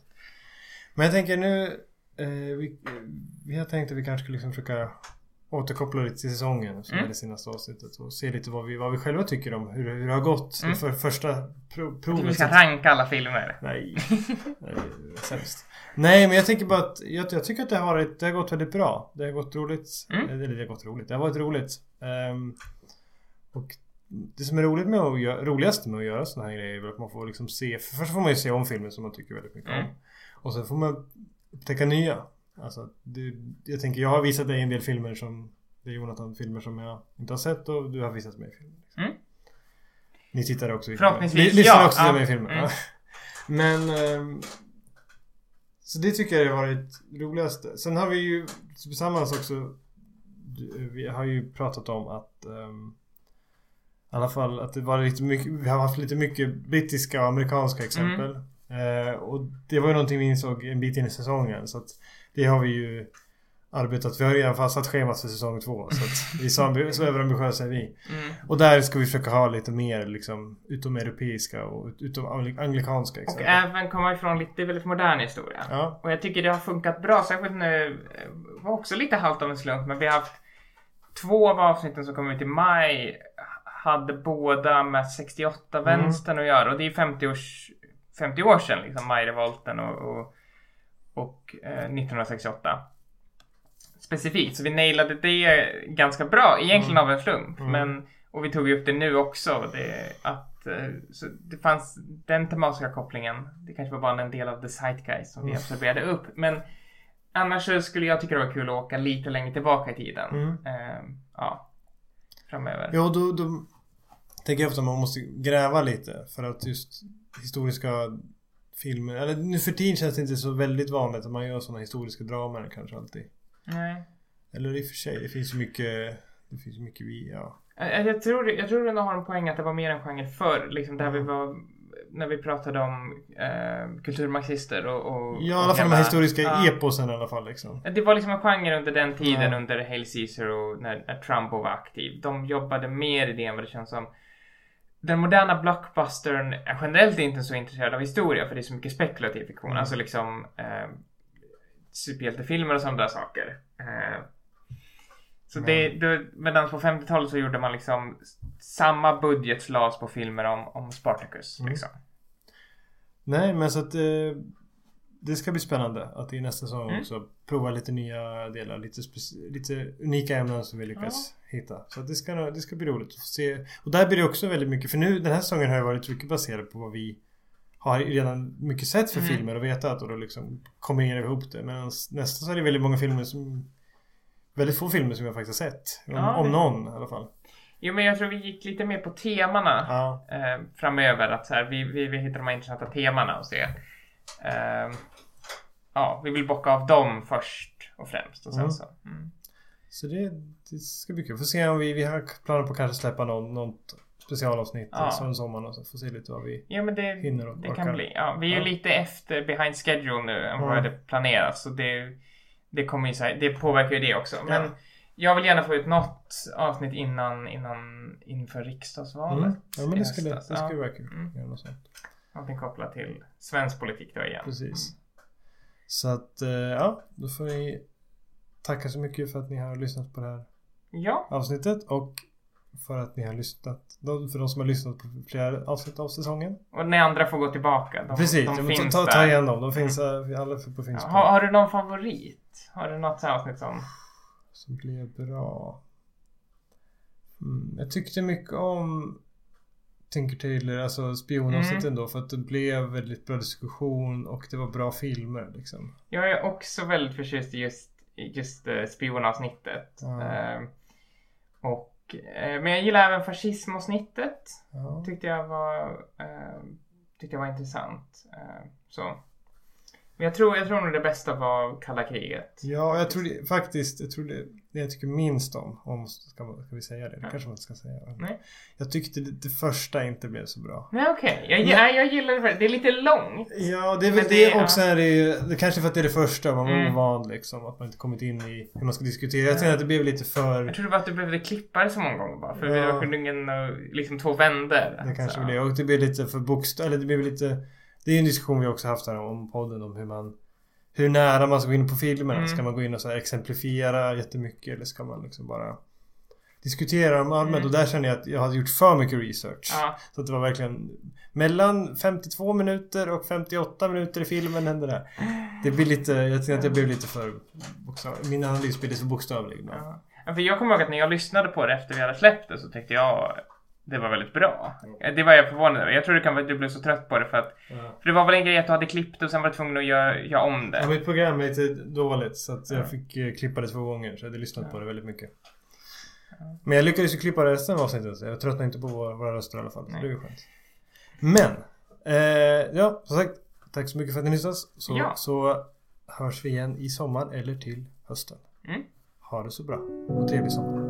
Men jag tänker nu... Eh, vi, vi har tänkt att vi kanske skulle liksom försöka återkoppla lite till säsongen som Mm. är det senaste avsnittet och se lite vad vi, vad vi själva tycker om hur, hur det har gått Mm. för första pro, provet. ska ranka alla filmer. Nej, Nej, det är sämst. Nej, men jag tänker bara att jag, jag tycker att det har, varit, det har gått väldigt bra. Det har gått roligt. Mm. Eller det har gått roligt. Det har varit roligt. Ehm, och det som är roligt med att göra, roligast med att göra sådana här grejer är att man får liksom se, för först får man ju se om filmen som man tycker väldigt mycket Mm. om. Och sen får man upptäcka nya. Alltså, det, jag tänker, jag har visat dig en del filmer som det är Jonathan filmer som jag inte har sett och du har visat mig filmer. Liksom. Mm. Ni tittar också i Förhoppningsvis, filmer. Ni lyssnar ja. också till Ja. mig filmer. Mm. Men ehm, Så det tycker jag har varit roligaste. Sen har vi ju tillsammans också Vi har ju pratat om att ehm, I alla fall att det var lite mycket Vi har haft lite mycket brittiska och amerikanska exempel. Eh, och det var ju någonting vi insåg en bit in i säsongen. Så att det har vi ju arbetat. Vi har redan fastsatt schemat för säsong två. Så att vi är så, ambi- så överambitiösa är vi. Mm. Och där ska vi försöka ha lite mer liksom utomeuropeiska och ut- utom angli- anglikanska Och exempel. även komma ifrån lite väldigt modern historia. Ja. Och jag tycker det har funkat bra, särskilt nu. Det var också lite halvt av en slump, men vi har haft två av avsnitten som kom ut i maj hade båda med 68 Mm. vänstern att göra och det är 50, års, 50 år sedan liksom majrevolten och, och, och eh, 1968. Specifikt, så vi nailade det ganska bra, egentligen av en slump. Mm. Men, och vi tog upp det nu också. Det, att, eh, så det fanns den tematiska kopplingen. Det kanske var bara en del av the zeitgeist som vi Mm. absorberade upp. Men annars så skulle jag tycka det var kul att åka lite längre tillbaka i tiden. Mm. Eh, ja, framöver. Ja, då, då tänker jag ofta att man måste gräva lite. För att just historiska filmer, eller nu för tiden känns det inte så väldigt vanligt att man gör sådana historiska dramer kanske alltid. Nej. Eller i och för sig, det finns ju mycket, det finns ju mycket vi, ja. Jag, tror, jag tror ändå har en poäng att det var mer en genre förr. Liksom där vi var, när vi pratade om eh, kulturmarxister och, och Ja, i alla fall de här historiska Ja. eposen i alla fall liksom. Det var liksom en genre under den tiden, Ja. under Hail Caesar och när, när Trump var aktiv. De jobbade mer i det än vad det känns som. Den moderna blockbustern är generellt inte så intresserad av historia för det är så mycket spekulativ fiktion. Mm. Alltså liksom eh, superhjältefilmer och sådana där saker. Eh, så det, det, medan på 50-talet så gjorde man liksom samma budget slades på filmer om, om Spartacus. Mm. Liksom. Nej, men så att eh, det ska bli spännande att i nästa säsong Mm. också prova lite nya delar, lite, lite unika ämnen som vi lyckas hitta. Så det ska, det ska bli roligt att se. Och där blir det också väldigt mycket, för nu den här säsongen har ju varit mycket baserad på vad vi har redan mycket sett för Mm. filmer och vetat och då liksom kombinerar vi ihop det. Men nästa så är det väldigt många filmer som Väldigt få filmer som jag faktiskt har sett. Om, Ja, om någon i alla fall. Jo men jag tror vi gick lite mer på temana. Ja. eh, framöver. Att så här, vi, vi, vi hittar de här intressanta temana och se. Eh, ja, vi vill bocka av dem först och främst. Och sen Mm. så. Mm. Så det, det ska bli kul. Får se om vi, vi har planer på att kanske släppa någon, något specialavsnitt Ja. ja. sommaren och så får se lite vad vi Ja men det, hinner och det orkar. kan bli. Ja, vi är ju Ja. lite efter behind schedule nu än vad vi hade planerat. Så det, det kommer ju så här, det påverkar ju det också. Men Ja. Jag vill gärna få ut något avsnitt innan, innan inför riksdagsvalet. Mm. Ja men det skulle, det skulle vara kul. Mm. Något sånt. Någonting kopplat till svensk politik då igen. Precis. Så att eh, ja, då får ni tacka så mycket för att ni har lyssnat på det här Ja, avsnittet och för att ni har lyssnat. För de som har lyssnat på flera avsnitt av säsongen. och ni andra får gå tillbaka. De, Precis, de ja, finns ta, ta, ta igen dem. De finns uh, alla på Ja, finns på. har, har du någon favorit? Har du något avsnitt som... Som blev bra. Mm, jag tyckte mycket om Tinker Tailor, alltså spionavsnittet Mm. ändå för att det blev väldigt bra diskussion och det var bra filmer liksom. Jag är också väldigt förtjust i just, just uh, spionavsnittet. Ja. Eh, och, eh, men jag gillar även fascismavsnittet. Ja. Tyckte jag var, eh, tyckte jag var intressant. Eh, så. Men jag tror, jag tror nog det bästa var kalla kriget. Ja, jag tror det, faktiskt, jag tror det, det jag tycker minst om, om ska, ska vi säga det? Det Ja. kanske man inte ska säga. Nej. Jag tyckte det, det första inte blev så bra. Nej okej, jag, jag, jag gillar det. Det är lite långt. Ja, det är väl det- det, också är det det kanske för att det är det första, man var Mm. ovan liksom. Att man inte kommit in i hur man ska diskutera. Jag tycker att det blev lite för... Jag tror det var att du behövde klippa det så många gånger bara. För Ja. vi var tvungen att liksom två vänder. Det kanske var det. Och det blev lite för bokstav... Eller det blev lite... Det är en diskussion vi också haft här om podden om hur man... Hur nära man ska gå in på filmerna. Mm. Ska man gå in och så exemplifiera jättemycket eller ska man liksom bara diskutera dem allmänt? Mm. Och där känner jag att jag hade gjort för mycket research. Ja, Så att det var verkligen mellan 52 minuter och 58 minuter i filmen hände det. Det blir lite... Jag tycker att jag blev lite för bokstavlig. Min analys blir lite för bokstavlig. ja. Ja, För jag kommer ihåg att när jag lyssnade på det efter vi hade släppt det så tyckte jag det var väldigt bra. Det var jag förvånad över. Jag tror det kan du blev så trött på det för att Ja. för det var väl en grej att du hade klippt och sen var du tvungen att göra, göra om det. Ja, mitt program är lite dåligt så att jag Ja. fick eh, klippa det två gånger. Så jag hade lyssnat Ja. på det väldigt mycket. Men jag lyckades ju klippa resten av avsnittet. Så jag tröttnade inte på våra, våra röster i alla fall. Nej. det var ju skönt. Men! Eh, ja, som sagt. Tack så mycket för att ni lyssnade. Så, så hörs vi igen i sommar eller till hösten. Mm. Ha det så bra. Och trevlig sommar.